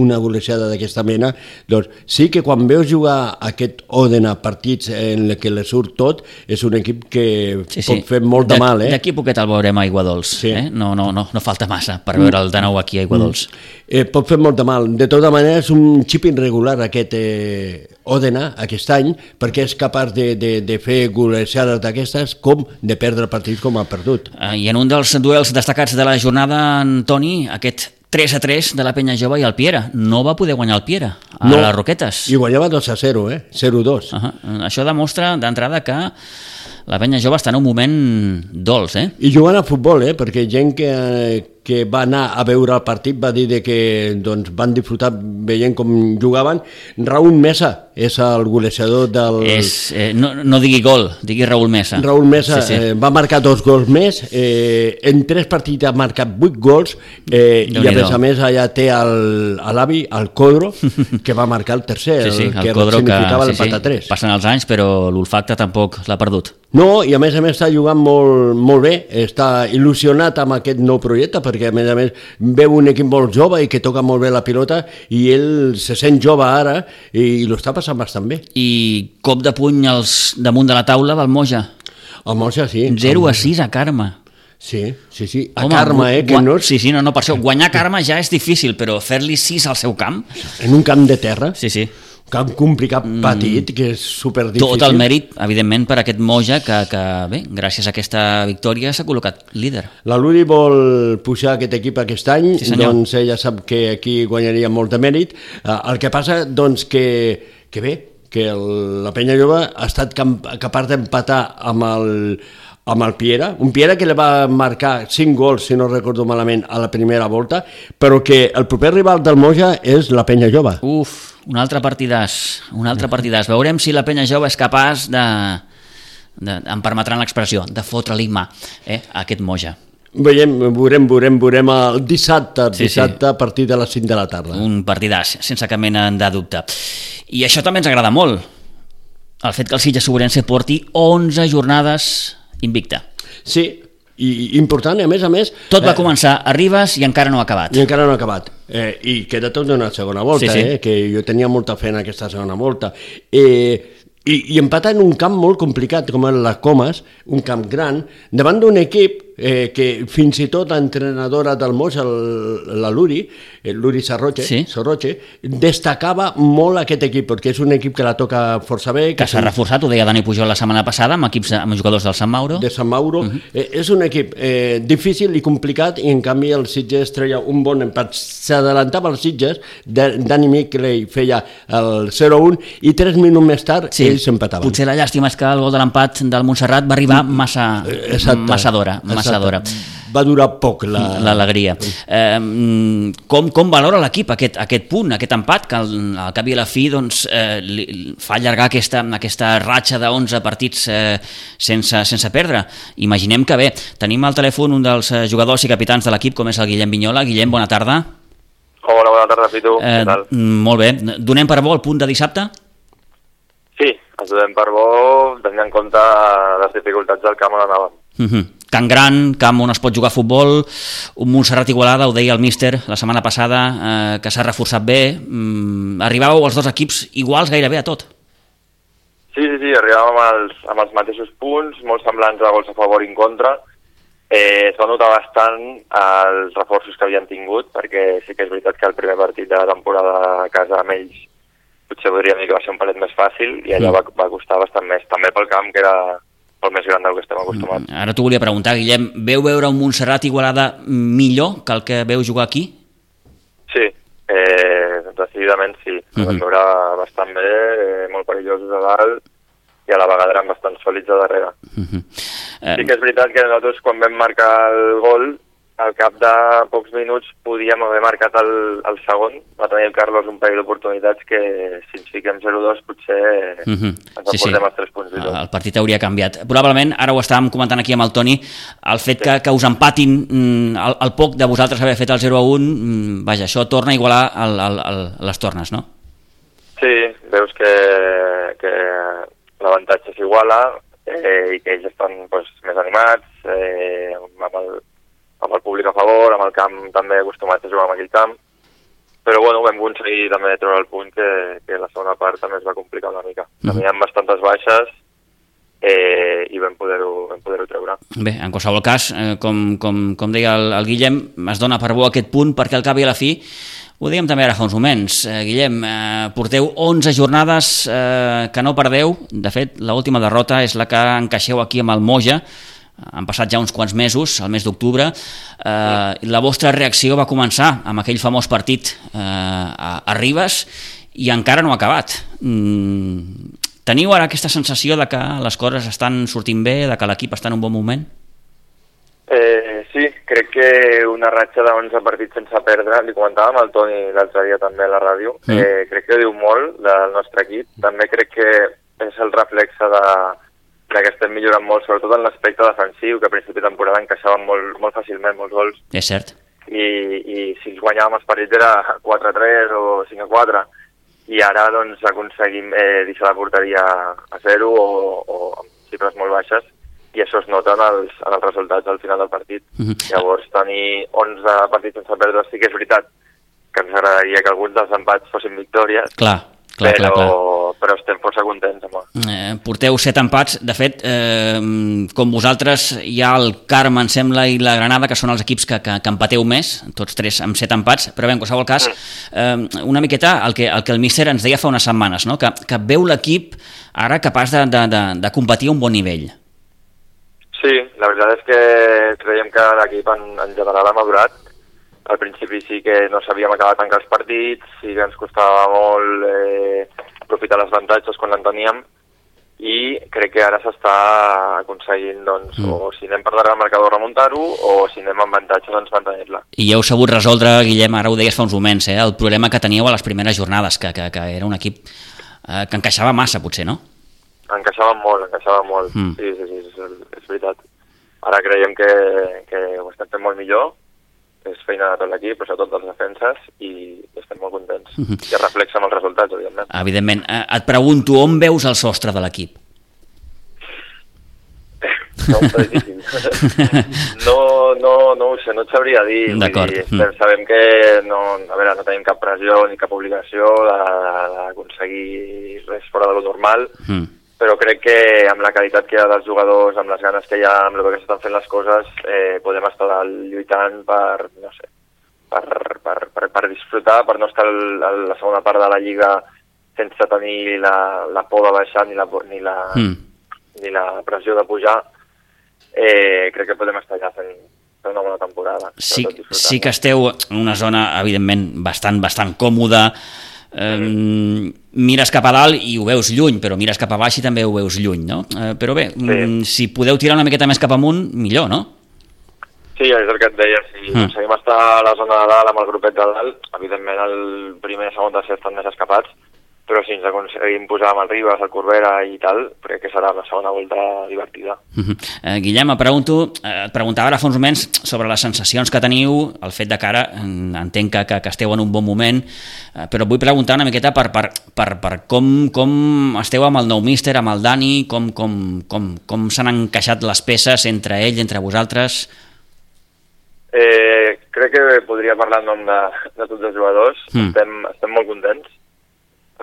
una golejada d'aquesta mena, doncs sí que quan veus jugar aquest Oden a partits en què le surt tot, és un equip que sí, sí. pot fer molt de, de mal. Eh? D'aquí poquet el veurem a Aiguadols, sí. eh? no, no, no, no falta massa per veure'l de nou aquí a Aiguadols. Mm. Eh, pot fer molt de mal. De tota manera és un xip irregular aquest eh, Òdena aquest any perquè és capaç de, de, de fer golejades d'aquestes com de perdre partits com ha perdut. Eh, I en un dels duels destacats de la jornada, Antoni, aquest 3 a 3 de la Penya Jove i el Piera. No va poder guanyar el Piera a no, les Roquetes. I guanyava 2 a 0, eh? 0-2. Uh -huh. Això demostra d'entrada que la penya jove està en un moment dolç, eh? I jugant a futbol, eh? Perquè gent que, que va anar a veure el partit va dir de que doncs, van disfrutar veient com jugaven. Raúl Mesa és el golejador del... És, eh, no, no digui gol, digui Raúl Mesa. Raúl Mesa sí, sí. Eh, va marcar dos gols més, eh, en tres partits ha marcat vuit gols eh, i a més a més allà té l'avi, el, el Codro, que va marcar el tercer, sí, sí, el, el que Codro significava l'empat sí, sí. a tres. Passen els anys però l'olfacte tampoc l'ha perdut. No, i a més a més està jugant molt, molt bé, està il·lusionat amb aquest nou projecte perquè a més a més veu un equip molt jove i que toca molt bé la pilota i ell se sent jove ara i, i l'està passant bastant bé. I cop de puny als, damunt de la taula del Moja. El Moja, sí. 0 a 6 a Carme. Sí, sí, sí. A Home, Carme, eh? Que no... Sí, sí, no, no, per això. Guanyar Carme ja és difícil, però fer-li 6 al seu camp... En un camp de terra? Sí, sí camp complicat, mm. petit, que és superdifícil. Tot el mèrit, evidentment, per aquest Moja, que, que bé, gràcies a aquesta victòria s'ha col·locat líder. La Luri vol pujar aquest equip aquest any, sí, doncs ella sap que aquí guanyaria molt de mèrit. Uh, el que passa, doncs, que, que bé, que el, la Penya Jove ha estat capaç d'empatar amb el, amb el Piera, un Piera que li va marcar 5 gols, si no recordo malament, a la primera volta, però que el proper rival del Moja és la Penya Jove. Uf, un altre partidàs, un altre partidàs. Veurem si la Penya Jove és capaç de, de em permetran l'expressió, de fotre-li mà eh, a aquest Moja. Veiem, veurem, veurem, veurem el dissabte, el sí, dissabte sí. a partir de les 5 de la tarda. Un partidàs, sense cap mena de dubte. I això també ens agrada molt, el fet que el Sitges Sobrense porti 11 jornades invicta. Sí, i important, i a més a més... Tot va eh, començar a Ribes i encara no ha acabat. I encara no ha acabat. Eh, I queda tot d'una segona volta, sí, sí. Eh, que jo tenia molta fe en aquesta segona volta. Eh, i, i empata en un camp molt complicat, com és la Comas, un camp gran, davant d'un equip eh, que fins i tot l'entrenadora del Mos, el, la Luri, el Luri Sarroche, sí? Sarroche, destacava molt aquest equip, perquè és un equip que la toca força bé. Que, que s'ha un... reforçat, ho deia Dani Pujol la setmana passada, amb equips amb jugadors del Sant Mauro. De Sant Mauro. Uh -huh. eh, és un equip eh, difícil i complicat, i en canvi el Sitges treia un bon empat. S'adelantava el Sitges, Dani Mickley feia el 0-1, i tres minuts més tard sí. ells empataven. Potser la llàstima és que el gol de l'empat del Montserrat va arribar massa, Exacte. massa d'hora, massa passadora. Va durar poc l'alegria. La... Eh, com, com valora l'equip aquest, aquest punt, aquest empat, que al, al cap i a la fi doncs, eh, li, fa allargar aquesta, aquesta ratxa de 11 partits eh, sense, sense perdre? Imaginem que bé. Tenim al telèfon un dels eh, jugadors i capitans de l'equip, com és el Guillem Vinyola. Guillem, bona tarda. Hola, bona tarda, Pitu. Eh, Què tal? Molt bé. Donem per bo el punt de dissabte? Sí, ens donem per bo, tenint en compte les dificultats del camp on anàvem. Uh mhm. -huh. Can gran, camp on es pot jugar a futbol, un Montserrat Igualada, ho deia el míster la setmana passada, eh, que s'ha reforçat bé. Mm, arribàveu els dos equips iguals gairebé a tot. Sí, sí, sí, arribàvem amb els, amb els mateixos punts, molt semblants a gols a favor i en contra. Eh, es va notar bastant els reforços que havien tingut, perquè sí que és veritat que el primer partit de la temporada a casa amb ells potser podríem dir que va ser un palet més fàcil i allò mm. va, va costar bastant més, també pel camp que era el més gran del que estem acostumats. Mm, ara t'ho volia preguntar, Guillem, veu veure un Montserrat Igualada millor que el que veu jugar aquí? Sí, eh, decididament sí. Uh -huh. Vam veure bastant bé, eh, molt perillosos a dalt, i a la vegada eren bastant sòlids a darrere. Uh -huh. eh... Sí que és veritat que nosaltres quan vam marcar el gol al cap de pocs minuts podíem haver marcat el, el segon. Va tenir el Carlos un parell d'oportunitats que si ens fiquem 0-2 potser mhm. -huh. ens sí, sí. els 3 punts. I tot. El partit hauria canviat. Probablement, ara ho estàvem comentant aquí amb el Toni, el fet sí. que, que us empatin mm, el, el poc de vosaltres haver fet el 0-1, mm, vaja, això torna a igualar el, el, el, les tornes, no? Sí, veus que, que l'avantatge s'iguala eh, i que ells estan pues, més animats, eh, amb el, amb el públic a favor, amb el camp també acostumat a jugar en aquell camp, però bueno, vam aconseguir també treure el punt que, que la segona part també es va complicar una mica. Mm -hmm. Teníem bastantes baixes eh, i vam poder-ho poder, treure. Bé, en qualsevol cas, eh, com, com, com deia el, el Guillem, es dona per bo aquest punt perquè al cap i a la fi Ho dèiem també ara fa uns moments. Eh, Guillem, eh, porteu 11 jornades eh, que no perdeu. De fet, l'última derrota és la que encaixeu aquí amb el Moja. Han passat ja uns quants mesos, el mes d'octubre. Eh, la vostra reacció va començar amb aquell famós partit eh, a, a Ribes i encara no ha acabat. Mm, teniu ara aquesta sensació de que les coses estan sortint bé, de que l'equip està en un bon moment? Eh, sí, crec que una ratxa de 11 partits sense perdre, li comentàvem al Toni l'altre dia també a la ràdio, mm. eh, crec que diu molt del nostre equip, també crec que és el reflexe de, de que estem millorant molt, sobretot en l'aspecte defensiu, que a principi de temporada encaixaven molt, molt fàcilment molts gols. És cert. I, i si els guanyàvem els partits era 4-3 o 5-4, i ara doncs aconseguim eh, deixar la porteria a zero o, o amb xifres molt baixes i això es nota en els, en els resultats al final del partit. Mhm. -huh. Llavors, tenir 11 partits sense perdre sí que és veritat que ens agradaria que alguns dels empats fossin victòries, clar, clar, però, clar, clar. Però estem força contents amb eh, Porteu set empats, de fet, eh, com vosaltres, hi ha el Carme, em sembla, i la Granada, que són els equips que, que, que empateu més, tots tres amb set empats, però bé, en qualsevol cas, eh, una miqueta el que, el que el míster ens deia fa unes setmanes, no? que, que veu l'equip ara capaç de, de, de, de competir a un bon nivell. Sí, la veritat és que creiem que l'equip en, en general ha madurat. Al principi sí que no sabíem acabar de tancar els partits, sí que ens costava molt eh, aprofitar les avantatges quan en teníem i crec que ara s'està aconseguint, doncs, mm. o si anem per darrere del marcador remuntar-ho, o si anem amb avantatge, doncs mantenir-la. I heu sabut resoldre, Guillem, ara ho deies fa uns moments, eh, el problema que teníeu a les primeres jornades, que, que, que era un equip eh, que encaixava massa, potser, no? Encaixaven molt, encaixaven molt, mm. sí, sí, sí, és, és veritat. Ara creiem que, que ho estem fent molt millor, és feina de tot l'equip, però sobretot dels defenses, i estem molt contents. Mm -hmm. I es reflexa amb els resultats, evidentment. Evidentment. Eh, et pregunto, on veus el sostre de l'equip? No, no, no, no ho sé, no et sabria dir. D'acord. Mm. Sabem que no, a veure, no tenim cap pressió ni cap obligació d'aconseguir res fora de lo normal, mm però crec que amb la qualitat que hi ha dels jugadors, amb les ganes que hi ha, amb el que s'estan fent les coses, eh, podem estar lluitant per, no sé, per, per, per, per disfrutar, per no estar a la segona part de la Lliga sense tenir la, la por de baixar ni la, ni la, mm. ni la pressió de pujar, eh, crec que podem estar allà fent, fent una bona temporada. Sí, sí que esteu en una zona, evidentment, bastant, bastant còmoda, eh, mires cap a dalt i ho veus lluny, però mires cap a baix i també ho veus lluny, no? Eh, però bé, sí. Mm, si podeu tirar una miqueta més cap amunt, millor, no? Sí, és el que et deia, si mm. aconseguim estar a la zona de dalt amb el grupet de dalt, evidentment el primer segon tercer estan més escapats, però si ens aconseguim posar amb el Ribas, el Corbera i tal, crec que serà una segona volta divertida. Uh -huh. eh, Guillem, et, pregunto, eh, et preguntava ara fa uns moments sobre les sensacions que teniu, el fet de que ara entenc que, que, que esteu en un bon moment, eh, però vull preguntar una miqueta per, per, per, per com, com esteu amb el nou míster, amb el Dani, com, com, com, com s'han encaixat les peces entre ell, entre vosaltres... Eh, crec que podria parlar en nom de, de tots els jugadors. Mm. Estem, estem molt contents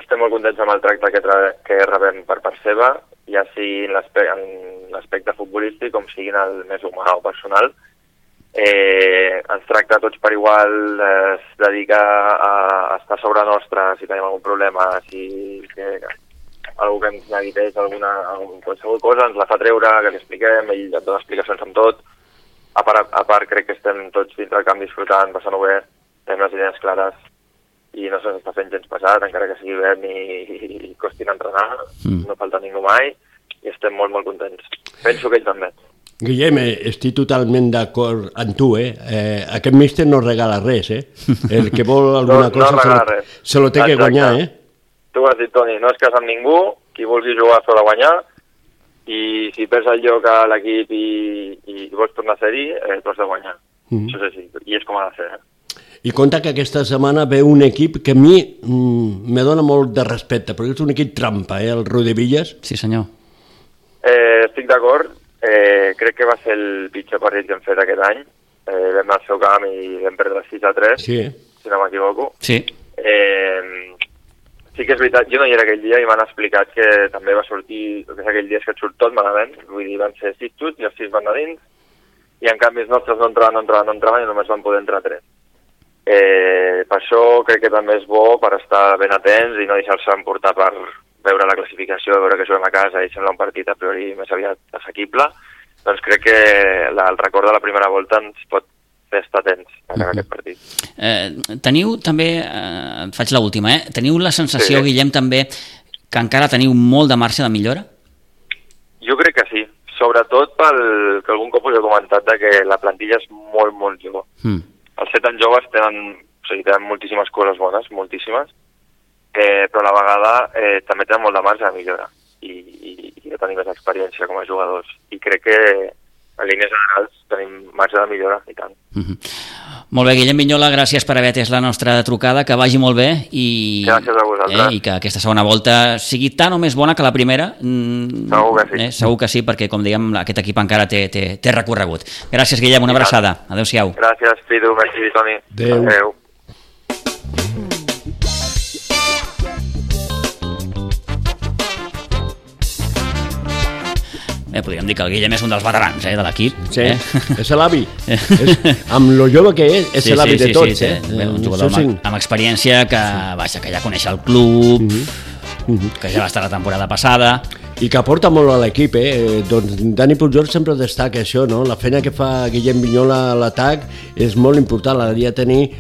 estem molt contents amb el tracte que, que rebem per part seva, ja sigui en l'aspecte futbolístic com sigui en el més humà o personal. Eh, ens tracta tots per igual, eh, es dedica a, a estar sobre nostre si tenim algun problema, si que, algú que ens neguiteix alguna, qualsevol cosa, ens la fa treure, que li expliquem, ell et dona explicacions amb tot. A part, a part crec que estem tots dins del camp disfrutant, passant-ho bé, tenim les idees clares, i no se'ns està fent gens pesat, encara que sigui hivern i, i costin entrenar, mm. no falta ningú mai, i estem molt, molt contents. Penso que ell també. Guillem, eh, estic totalment d'acord amb tu, eh? eh? Aquest míster no regala res, eh? El que vol alguna no, cosa no se, lo, res. se lo té Exacte. que guanyar, eh? Tu ho has dit, Toni, no es casa amb ningú, qui vulgui jugar s'ho de guanyar, i si perds el lloc a l'equip i, i vols tornar a ser-hi, eh, t'ho has de guanyar. Mm -hmm. Això és així, i és com ha de ser. Eh? I compta que aquesta setmana ve un equip que a mi mm, me dona molt de respecte, perquè és un equip trampa, eh, el Rodevillas. Sí, senyor. Eh, estic d'acord. Eh, crec que va ser el pitjor partit que hem fet aquest any. Eh, vam al seu camp i vam perdre 6 a 3, sí. si no m'equivoco. Sí. Eh, sí que és veritat, jo no hi era aquell dia i m'han explicat que també va sortir, que és aquell dia és que et surt tot malament, vull dir, van ser 6 xuts i els 6 van a dins, i en canvi els nostres no entraven, no entraven, no entraven i només van poder entrar 3 Eh, per això crec que també és bo per estar ben atents i no deixar-se emportar per veure la classificació, veure que juguem a casa i sembla un partit a priori més aviat assequible, doncs crec que la, el record de la primera volta ens pot fer estar atents en uh -huh. aquest partit. Eh, teniu també, eh, faig l'última, eh? teniu la sensació, sí. Guillem, també que encara teniu molt de marxa de millora? Jo crec que sí, sobretot pel que algun cop us he comentat de que la plantilla és molt, molt jove. Mm els set anys joves tenen, o sigui, tenen moltíssimes coses bones, moltíssimes, eh, però a la vegada eh, també tenen molt de marge de millora i, i, i de tenir més experiència com a jugadors. I crec que en línies generals tenim marge de millora i tant. Mm -hmm. Molt bé, Guillem Vinyola, gràcies per haver atès la nostra trucada, que vagi molt bé i, gràcies a vosaltres. eh, i que aquesta segona volta sigui tan o més bona que la primera. Mm, segur que sí. Eh, segur que sí, perquè, com dèiem, aquest equip encara té, té, té recorregut. Gràcies, Guillem, una abraçada. Adéu-siau. Gràcies, Pidu, merci, Toni. Adéu. Adéu. Eh, podríem dir que el Guillem és un dels veterans eh, de l'equip. Sí, eh? és l'avi. amb lo jove que és, és sí, l'avi sí, de sí, tots. Sí, sí. Eh? Bé, un jugador amb, amb experiència que, vaja, que ja coneix el club, uh -huh. Uh -huh. que ja va estar la temporada passada i que aporta molt a l'equip, eh? Doncs Dani Pujol sempre destaca això, no? La feina que fa Guillem Vinyola a l'atac és molt important, l'hauria de tenir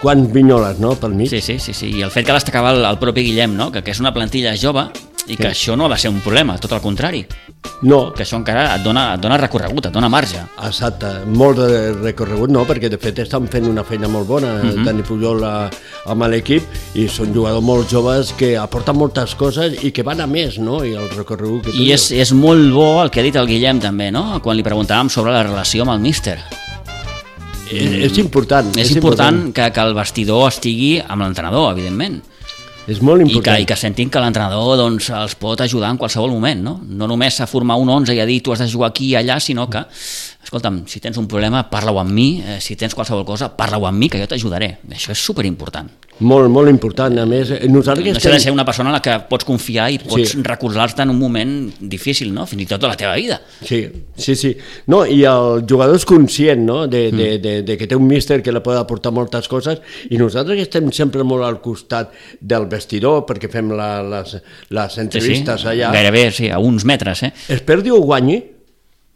quants Vinyoles, no?, pel mig. Sí, sí, sí, sí, i el fet que destacava el, el propi Guillem, no?, que, que és una plantilla jove, i que sí. això no ha de ser un problema, tot el contrari. No. Que això encara et dona, et dona recorregut, et dona marge. Exacte, molt de recorregut no, perquè de fet estan fent una feina molt bona, uh mhm. -huh. Dani Pujol a, amb l'equip, i són jugadors molt joves que aporten moltes coses i que van a més, no? I el recorregut que I és, és molt bo el que ha dit el Guillem també, no? Quan li preguntàvem sobre la relació amb el míster. És, és important. És, és important, important que, que el vestidor estigui amb l'entrenador, evidentment és molt important. I que, i que sentin que l'entrenador doncs, els pot ajudar en qualsevol moment, no? No només a formar un 11 i a dir tu has de jugar aquí i allà, sinó que, escolta'm, si tens un problema, parla-ho amb mi, eh, si tens qualsevol cosa, parla-ho amb mi, que jo t'ajudaré. Això és superimportant. Molt, molt important. A més, nosaltres... No estem... de ser una persona en la que pots confiar i pots sí. recordar-te en un moment difícil, no? Fins i tot de la teva vida. Sí, sí, sí. No, I el jugador és conscient no? de, mm. de, de, de que té un míster que li pot aportar moltes coses i nosaltres que estem sempre molt al costat del vestidor perquè fem la, les, les entrevistes sí, sí. allà. Gairebé, sí, a uns metres, eh? Es perdi o guanyi,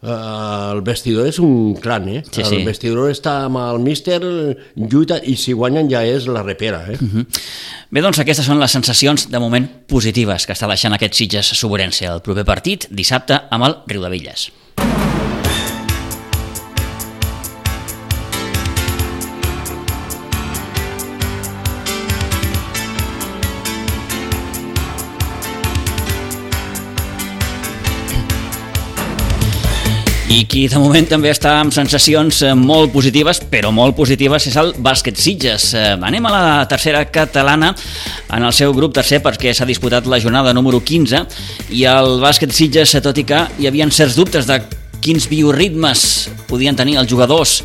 el vestidor és un clan, eh? Sí, sí. El vestidor està amb el míster, lluita, i si guanyen ja és la repera, eh? Uh mhm. -huh. Bé, doncs aquestes són les sensacions de moment positives que està deixant aquest Sitges Soborència el proper partit, dissabte, amb el Riu de Villes. I qui de moment també està amb sensacions eh, molt positives, però molt positives, és el Bàsquet Sitges. Eh, anem a la tercera catalana en el seu grup tercer perquè s'ha disputat la jornada número 15 i el Bàsquet Sitges, eh, tot i que hi havia certs dubtes de quins bioritmes podien tenir els jugadors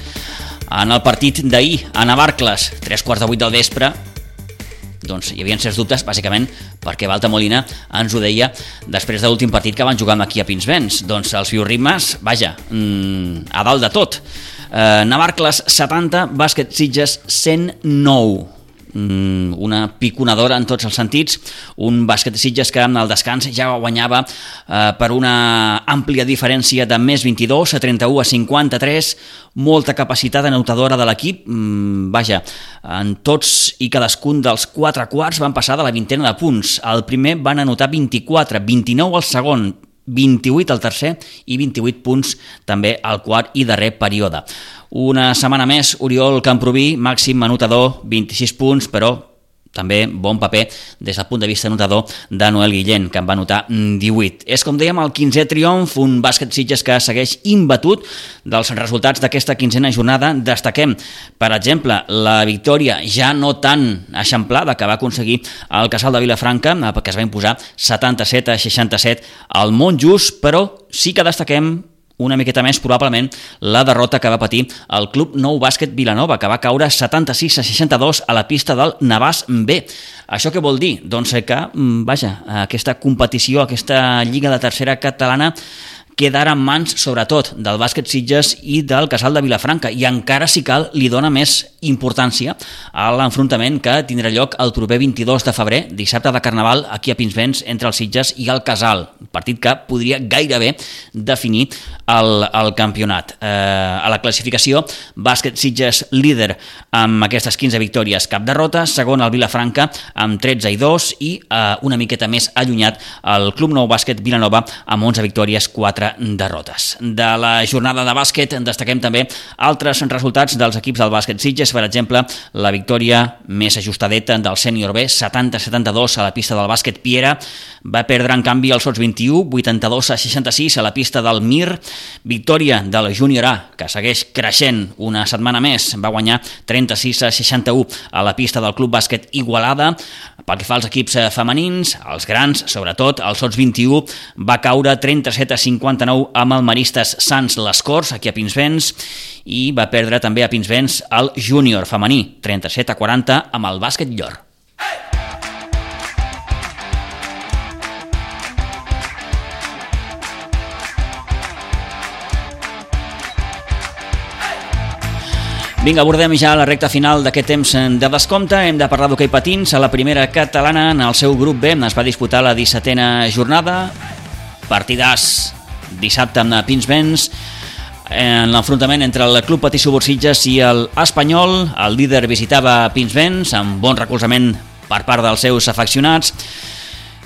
en el partit d'ahir a Navarcles, 3 quarts de 8 del vespre, doncs hi havia certs dubtes, bàsicament perquè Balta Molina ens ho deia després de l'últim partit que van jugar aquí a Pinsbens. Doncs els bioritmes, vaja, mmm, a dalt de tot. Eh, Navarcles 70, bàsquet Sitges 109 Mm, una piconadora en tots els sentits, un bàsquet de Sitges que en el descans ja guanyava eh, per una àmplia diferència de més 22 a 31 a 53, molta capacitat anotadora de l'equip, mm, vaja, en tots i cadascun dels quatre quarts van passar de la vintena de punts, el primer van anotar 24, 29 al segon, 28 al tercer i 28 punts també al quart i darrer període. Una setmana més, Oriol Camproví, màxim anotador, 26 punts, però també bon paper des del punt de vista notador de Noel Guillén, que en va notar 18. És, com dèiem, el 15è triomf, un bàsquet Sitges que segueix imbatut dels resultats d'aquesta quinzena jornada. Destaquem, per exemple, la victòria ja no tan eixamplada que va aconseguir el Casal de Vilafranca, que es va imposar 77 a 67 al Montjust, però sí que destaquem una miqueta més probablement la derrota que va patir el Club Nou Bàsquet Vilanova, que va caure 76 a 62 a la pista del Navàs B. Això què vol dir? Doncs que, mm, vaja, aquesta competició, aquesta Lliga de Tercera Catalana queda ara en mans, sobretot, del bàsquet Sitges i del Casal de Vilafranca, i encara, si cal, li dona més importància a l'enfrontament que tindrà lloc el proper 22 de febrer, dissabte de Carnaval, aquí a Pinsbens, entre els Sitges i el Casal, partit que podria gairebé definir el, el campionat. Eh, a la classificació, bàsquet Sitges líder amb aquestes 15 victòries, cap derrota, segon el Vilafranca amb 13 i 2 i eh, una miqueta més allunyat el Club Nou Bàsquet Vilanova amb 11 victòries, 4 derrotes. De la jornada de bàsquet destaquem també altres resultats dels equips del bàsquet Sitges, per exemple, la victòria més ajustadeta del sènior B, 70-72 a la pista del bàsquet Piera, va perdre en canvi el Sots 21, 82 a 66 a la pista del Mir, victòria de la Júnior A, que segueix creixent una setmana més, va guanyar 36 a 61 a la pista del Club Bàsquet Igualada. Pel que fa als equips eh, femenins, els grans, sobretot, el Sots 21 va caure 37 a 59 amb el Maristes Sants Les Corts, aquí a Pinsbens, i va perdre també a Pinsbens el júnior femení, 37 a 40 amb el bàsquet Llor. Vinga, abordem ja la recta final d'aquest temps de descompte. Hem de parlar d'hoquei patins. A la primera catalana, en el seu grup B, es va disputar la 17a jornada. Partidàs dissabte amb Pinsbens en l'enfrontament entre el Club Patí Subursitges i el Espanyol. El líder visitava Pinsbens amb bon recolzament per part dels seus afeccionats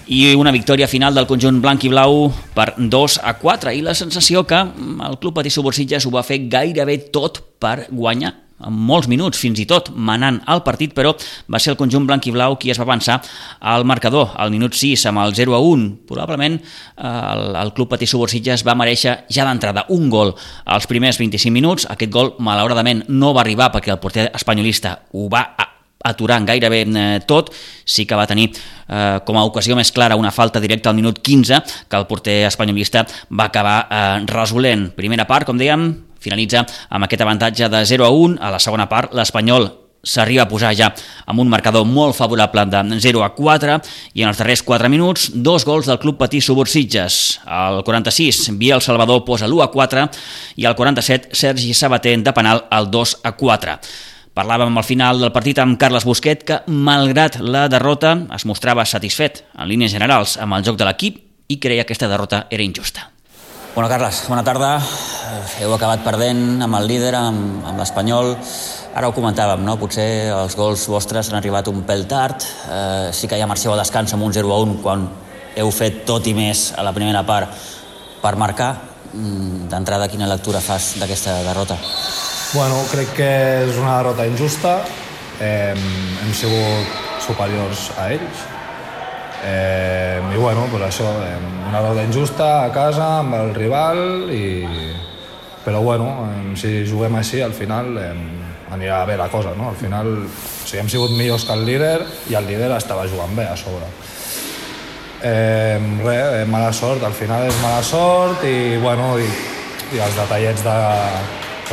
i una victòria final del conjunt blanc i blau per 2 a 4 i la sensació que el Club Patí Subursitges ho va fer gairebé tot per guanyar amb molts minuts, fins i tot manant el partit, però va ser el conjunt blanc i blau qui es va avançar al marcador, al minut 6 amb el 0 a 1. Probablement eh, el, el club Patí Subursitges va mereixer ja d'entrada un gol als primers 25 minuts. Aquest gol, malauradament, no va arribar perquè el porter espanyolista ho va aturant gairebé eh, tot, sí que va tenir eh, com a ocasió més clara una falta directa al minut 15 que el porter espanyolista va acabar eh, resolent. Primera part, com dèiem, finalitza amb aquest avantatge de 0 a 1. A la segona part, l'Espanyol s'arriba a posar ja amb un marcador molt favorable de 0 a 4 i en els darrers 4 minuts dos gols del club Patí Subursitges. Al 46, Biel Salvador posa l'1 a 4 i al 47, Sergi Sabater de penal el 2 a 4. Parlàvem al final del partit amb Carles Busquet que, malgrat la derrota, es mostrava satisfet en línies generals amb el joc de l'equip i creia que aquesta derrota era injusta. Bueno, Carles, bona tarda. Heu acabat perdent amb el líder, amb, amb l'Espanyol. Ara ho comentàvem, no? Potser els gols vostres han arribat un pèl tard. Eh, sí que ja marxeu a descans amb un 0 a 1 quan heu fet tot i més a la primera part per marcar. Mm, d'entrada, quina lectura fas d'aquesta derrota? Bueno, crec que és una derrota injusta. Eh, hem sigut superiors a ells. Eh, I bueno, pues això, eh, una derrota injusta a casa amb el rival i... Però bueno, eh, si juguem així al final eh, anirà bé la cosa, no? Al final o sigui, hem sigut millors que el líder i el líder estava jugant bé a sobre. Eh, res, eh, mala sort, al final és mala sort i, bueno, i, i els detallets de,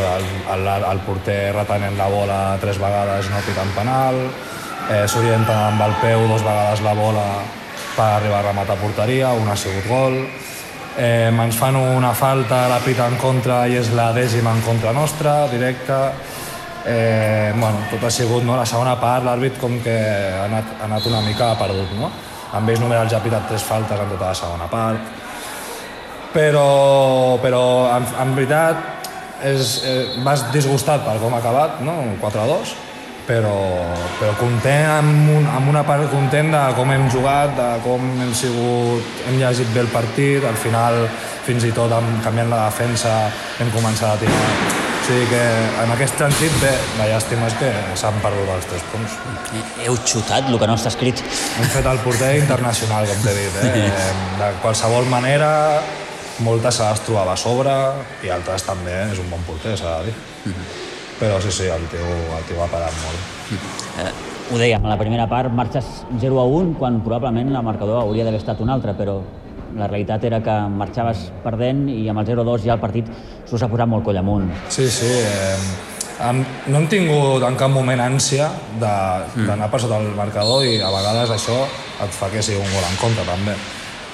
el, el, el porter retenent la bola tres vegades no pitant penal, eh, s'orienten amb el peu dos vegades la bola per arribar a rematar porteria, un ha sigut gol, eh, ens fan una falta, la pita en contra i és la dècima en contra nostra, directa, eh, bueno, tot ha sigut, no? la segona part l'àrbit com que ha anat, ha anat una mica perdut, no? Amb ells només els ha pitat tres faltes en tota la segona part, però, però en, en veritat és, eh, vas disgustat per com ha acabat, no? 4-2, però, però content amb, un, amb una part content de com hem jugat, de com hem sigut, hem llegit bé el partit, al final fins i tot amb, canviant la defensa hem començat a tirar. O sigui que en aquest sentit, bé, la llàstima és que s'han perdut els tres punts. Heu xutat el que no està escrit? Hem fet el porter internacional, com t'he dit. Eh? De qualsevol manera, moltes se les trobava a sobre i altres també és un bon porter, s'ha de dir. Mm -hmm. Però sí, sí, el tio, el tio ha parat molt. Mm eh, ho dèiem, a la primera part marxes 0 a 1 quan probablement el marcador hauria d'haver estat un altre, però la realitat era que marxaves perdent i amb el 0-2 ja el partit s'us ha posat molt coll amunt. Sí, sí. Eh, hem, no hem tingut en cap moment ànsia d'anar mm. per sota el marcador i a vegades això et fa que sigui un gol en contra també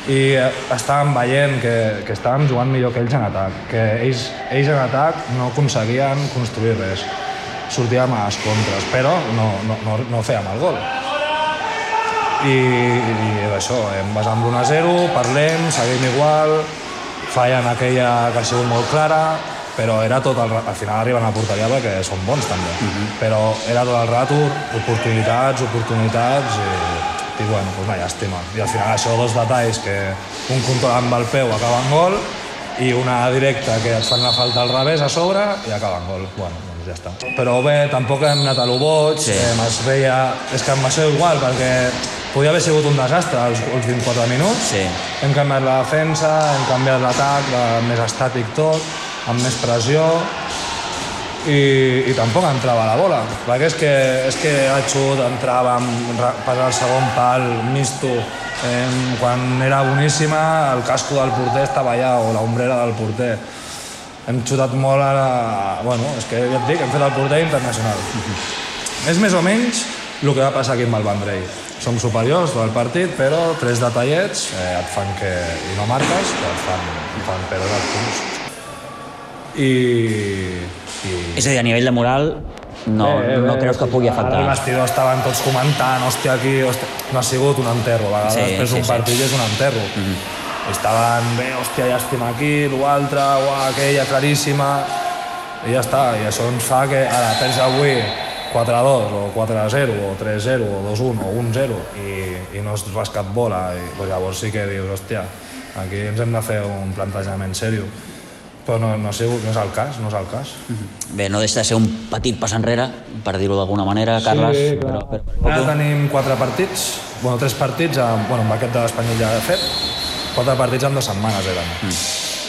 i eh, estàvem veient que, que estàvem jugant millor que ells en atac, que ells, ells en atac no aconseguien construir res. sortíem a les contres, però no, no, no, no fèiem el gol. I, i això, em basam l'1 a 0, parlem, seguim igual, fallen aquella que ha sigut molt clara, però era tot el, al final arriben a la porteria perquè són bons també, uh -huh. però era tot el rato oportunitats, oportunitats i, i bueno, pues una llàstima. I al final això, dos detalls, que un control amb el peu acaba en gol i una directa que et fan la falta al revés a sobre i acaba en gol. Bueno, doncs ja està. Però bé, tampoc hem anat a lo boig, sí. eh, es veia... És que m'ha sigut igual, perquè podia haver sigut un desastre els, els 24 minuts. Sí. Hem canviat la defensa, hem canviat l'atac, més estàtic tot, amb més pressió, i, i tampoc entrava la bola, perquè és que, és que el xut entrava, passar el segon pal, misto, eh, quan era boníssima el casco del porter estava allà, o l'ombrera del porter. Hem xutat molt a la... Bueno, és que ja et dic, hem fet el porter internacional. És més o menys el que va passar aquí amb el Vendrell som superiors del partit, però tres detallets eh, et fan que... i no marques, et fan, et fan perdre els punts. I, i... És a dir, a nivell de moral, no, bé, bé, no creus que pugui afectar? Al vestidor estaven tots comentant, hòstia, aquí, hòstia... no ha sigut un enterro, a vegades sí, després sí, un partit sí. és un enterro. Mm -hmm. Estaven, bé, hòstia, estem aquí, l'altre, aquella claríssima, i ja està, i això ens fa que, ara, pensa avui, 4-2 o 4-0 o 3-0 o 2-1 o 1-0 i, i no has rascat bola i pues llavors sí que dius, hòstia, aquí ens hem de fer un plantejament seriós però no, no, sé, no és el cas, no és el cas. Bé, no deixa de ser un petit pas enrere, per dir-ho d'alguna manera, Carles. Sí, però, però, però, Ara tenim quatre partits, bueno, tres partits, amb, bueno, amb aquest de l'Espanyol ja fet, quatre partits en dues setmanes eren. Mm.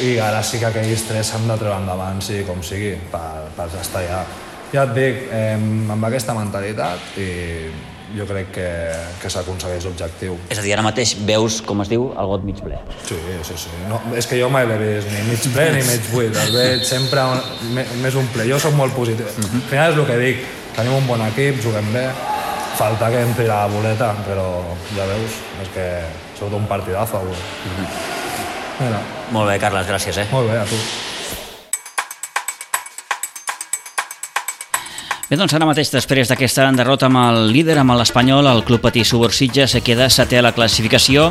I ara sí que aquells tres s'han de treure endavant, sí, com sigui, per, per estar ja ja et dic, eh, amb aquesta mentalitat i jo crec que, que s'aconsegueix l'objectiu. És a dir, ara mateix veus, com es diu, el got mig ple. Sí, sí, sí. No, és que jo mai l'he vist ni mig ple ni mig buit. El veig sempre un, més un ple. Jo sóc molt positiu. Uh -huh. Al final és el que dic. Tenim un bon equip, juguem bé. Falta que entri la boleta, però ja veus, és que sigut un partidazo avui. Uh -huh. Mira. Molt bé, Carles, gràcies. Eh? Molt bé, a tu. Bé, doncs ara mateix, després d'aquesta derrota amb el líder, amb l'Espanyol, el Club Patí Subursitja se queda setè a la classificació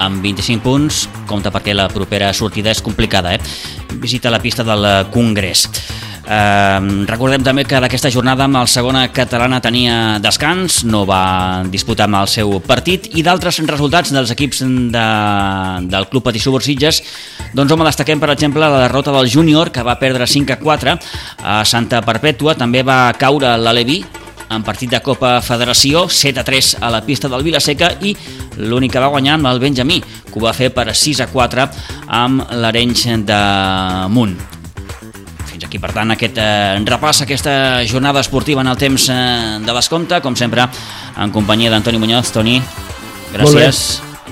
amb 25 punts, compta perquè la propera sortida és complicada, eh? Visita la pista del Congrés. Eh, recordem també que d'aquesta jornada amb el segona catalana tenia descans, no va disputar amb el seu partit i d'altres resultats dels equips de, del Club Patissó Borsitges doncs home, destaquem per exemple la derrota del júnior que va perdre 5 a 4 a Santa Perpètua, també va caure l'Alevi en partit de Copa Federació, 7 a 3 a la pista del Vilaseca i l'únic que va guanyar amb el Benjamí, que ho va fer per 6 a 4 amb l'Arenys de Munt. Aquí, per tant, aquest eh, repàs, aquesta jornada esportiva en el temps eh, de l'escompte, com sempre, en companyia d'Antoni Muñoz. Toni, gràcies.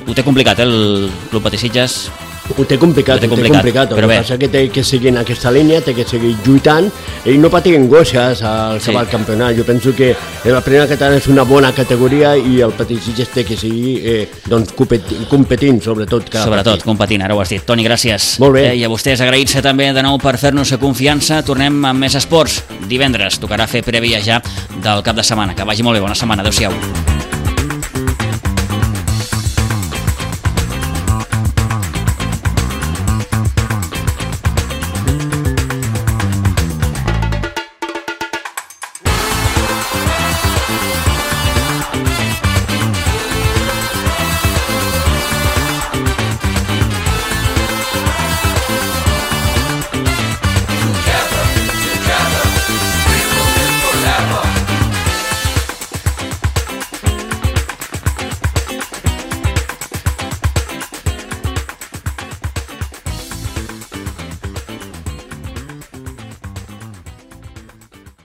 Ho té complicat, eh, el Club Patissitges? Ho té complicat, ho té complicat, ho té complicat. però el que passa que té que seguir en aquesta línia, té que seguir lluitant i no patir angoixes al sí. acabar el campionat. Jo penso que la primera catalana és una bona categoria i el Petit Sitges té que seguir eh, doncs, competint, competint, sobretot. Cada sobretot, partit. competint, ara ho has dit. Toni, gràcies. Molt bé. Eh, I a vostès agraïts també de nou per fer-nos confiança. Tornem amb més esports. Divendres tocarà fer prèvia ja del cap de setmana. Que vagi molt bé, bona setmana. Adéu-siau.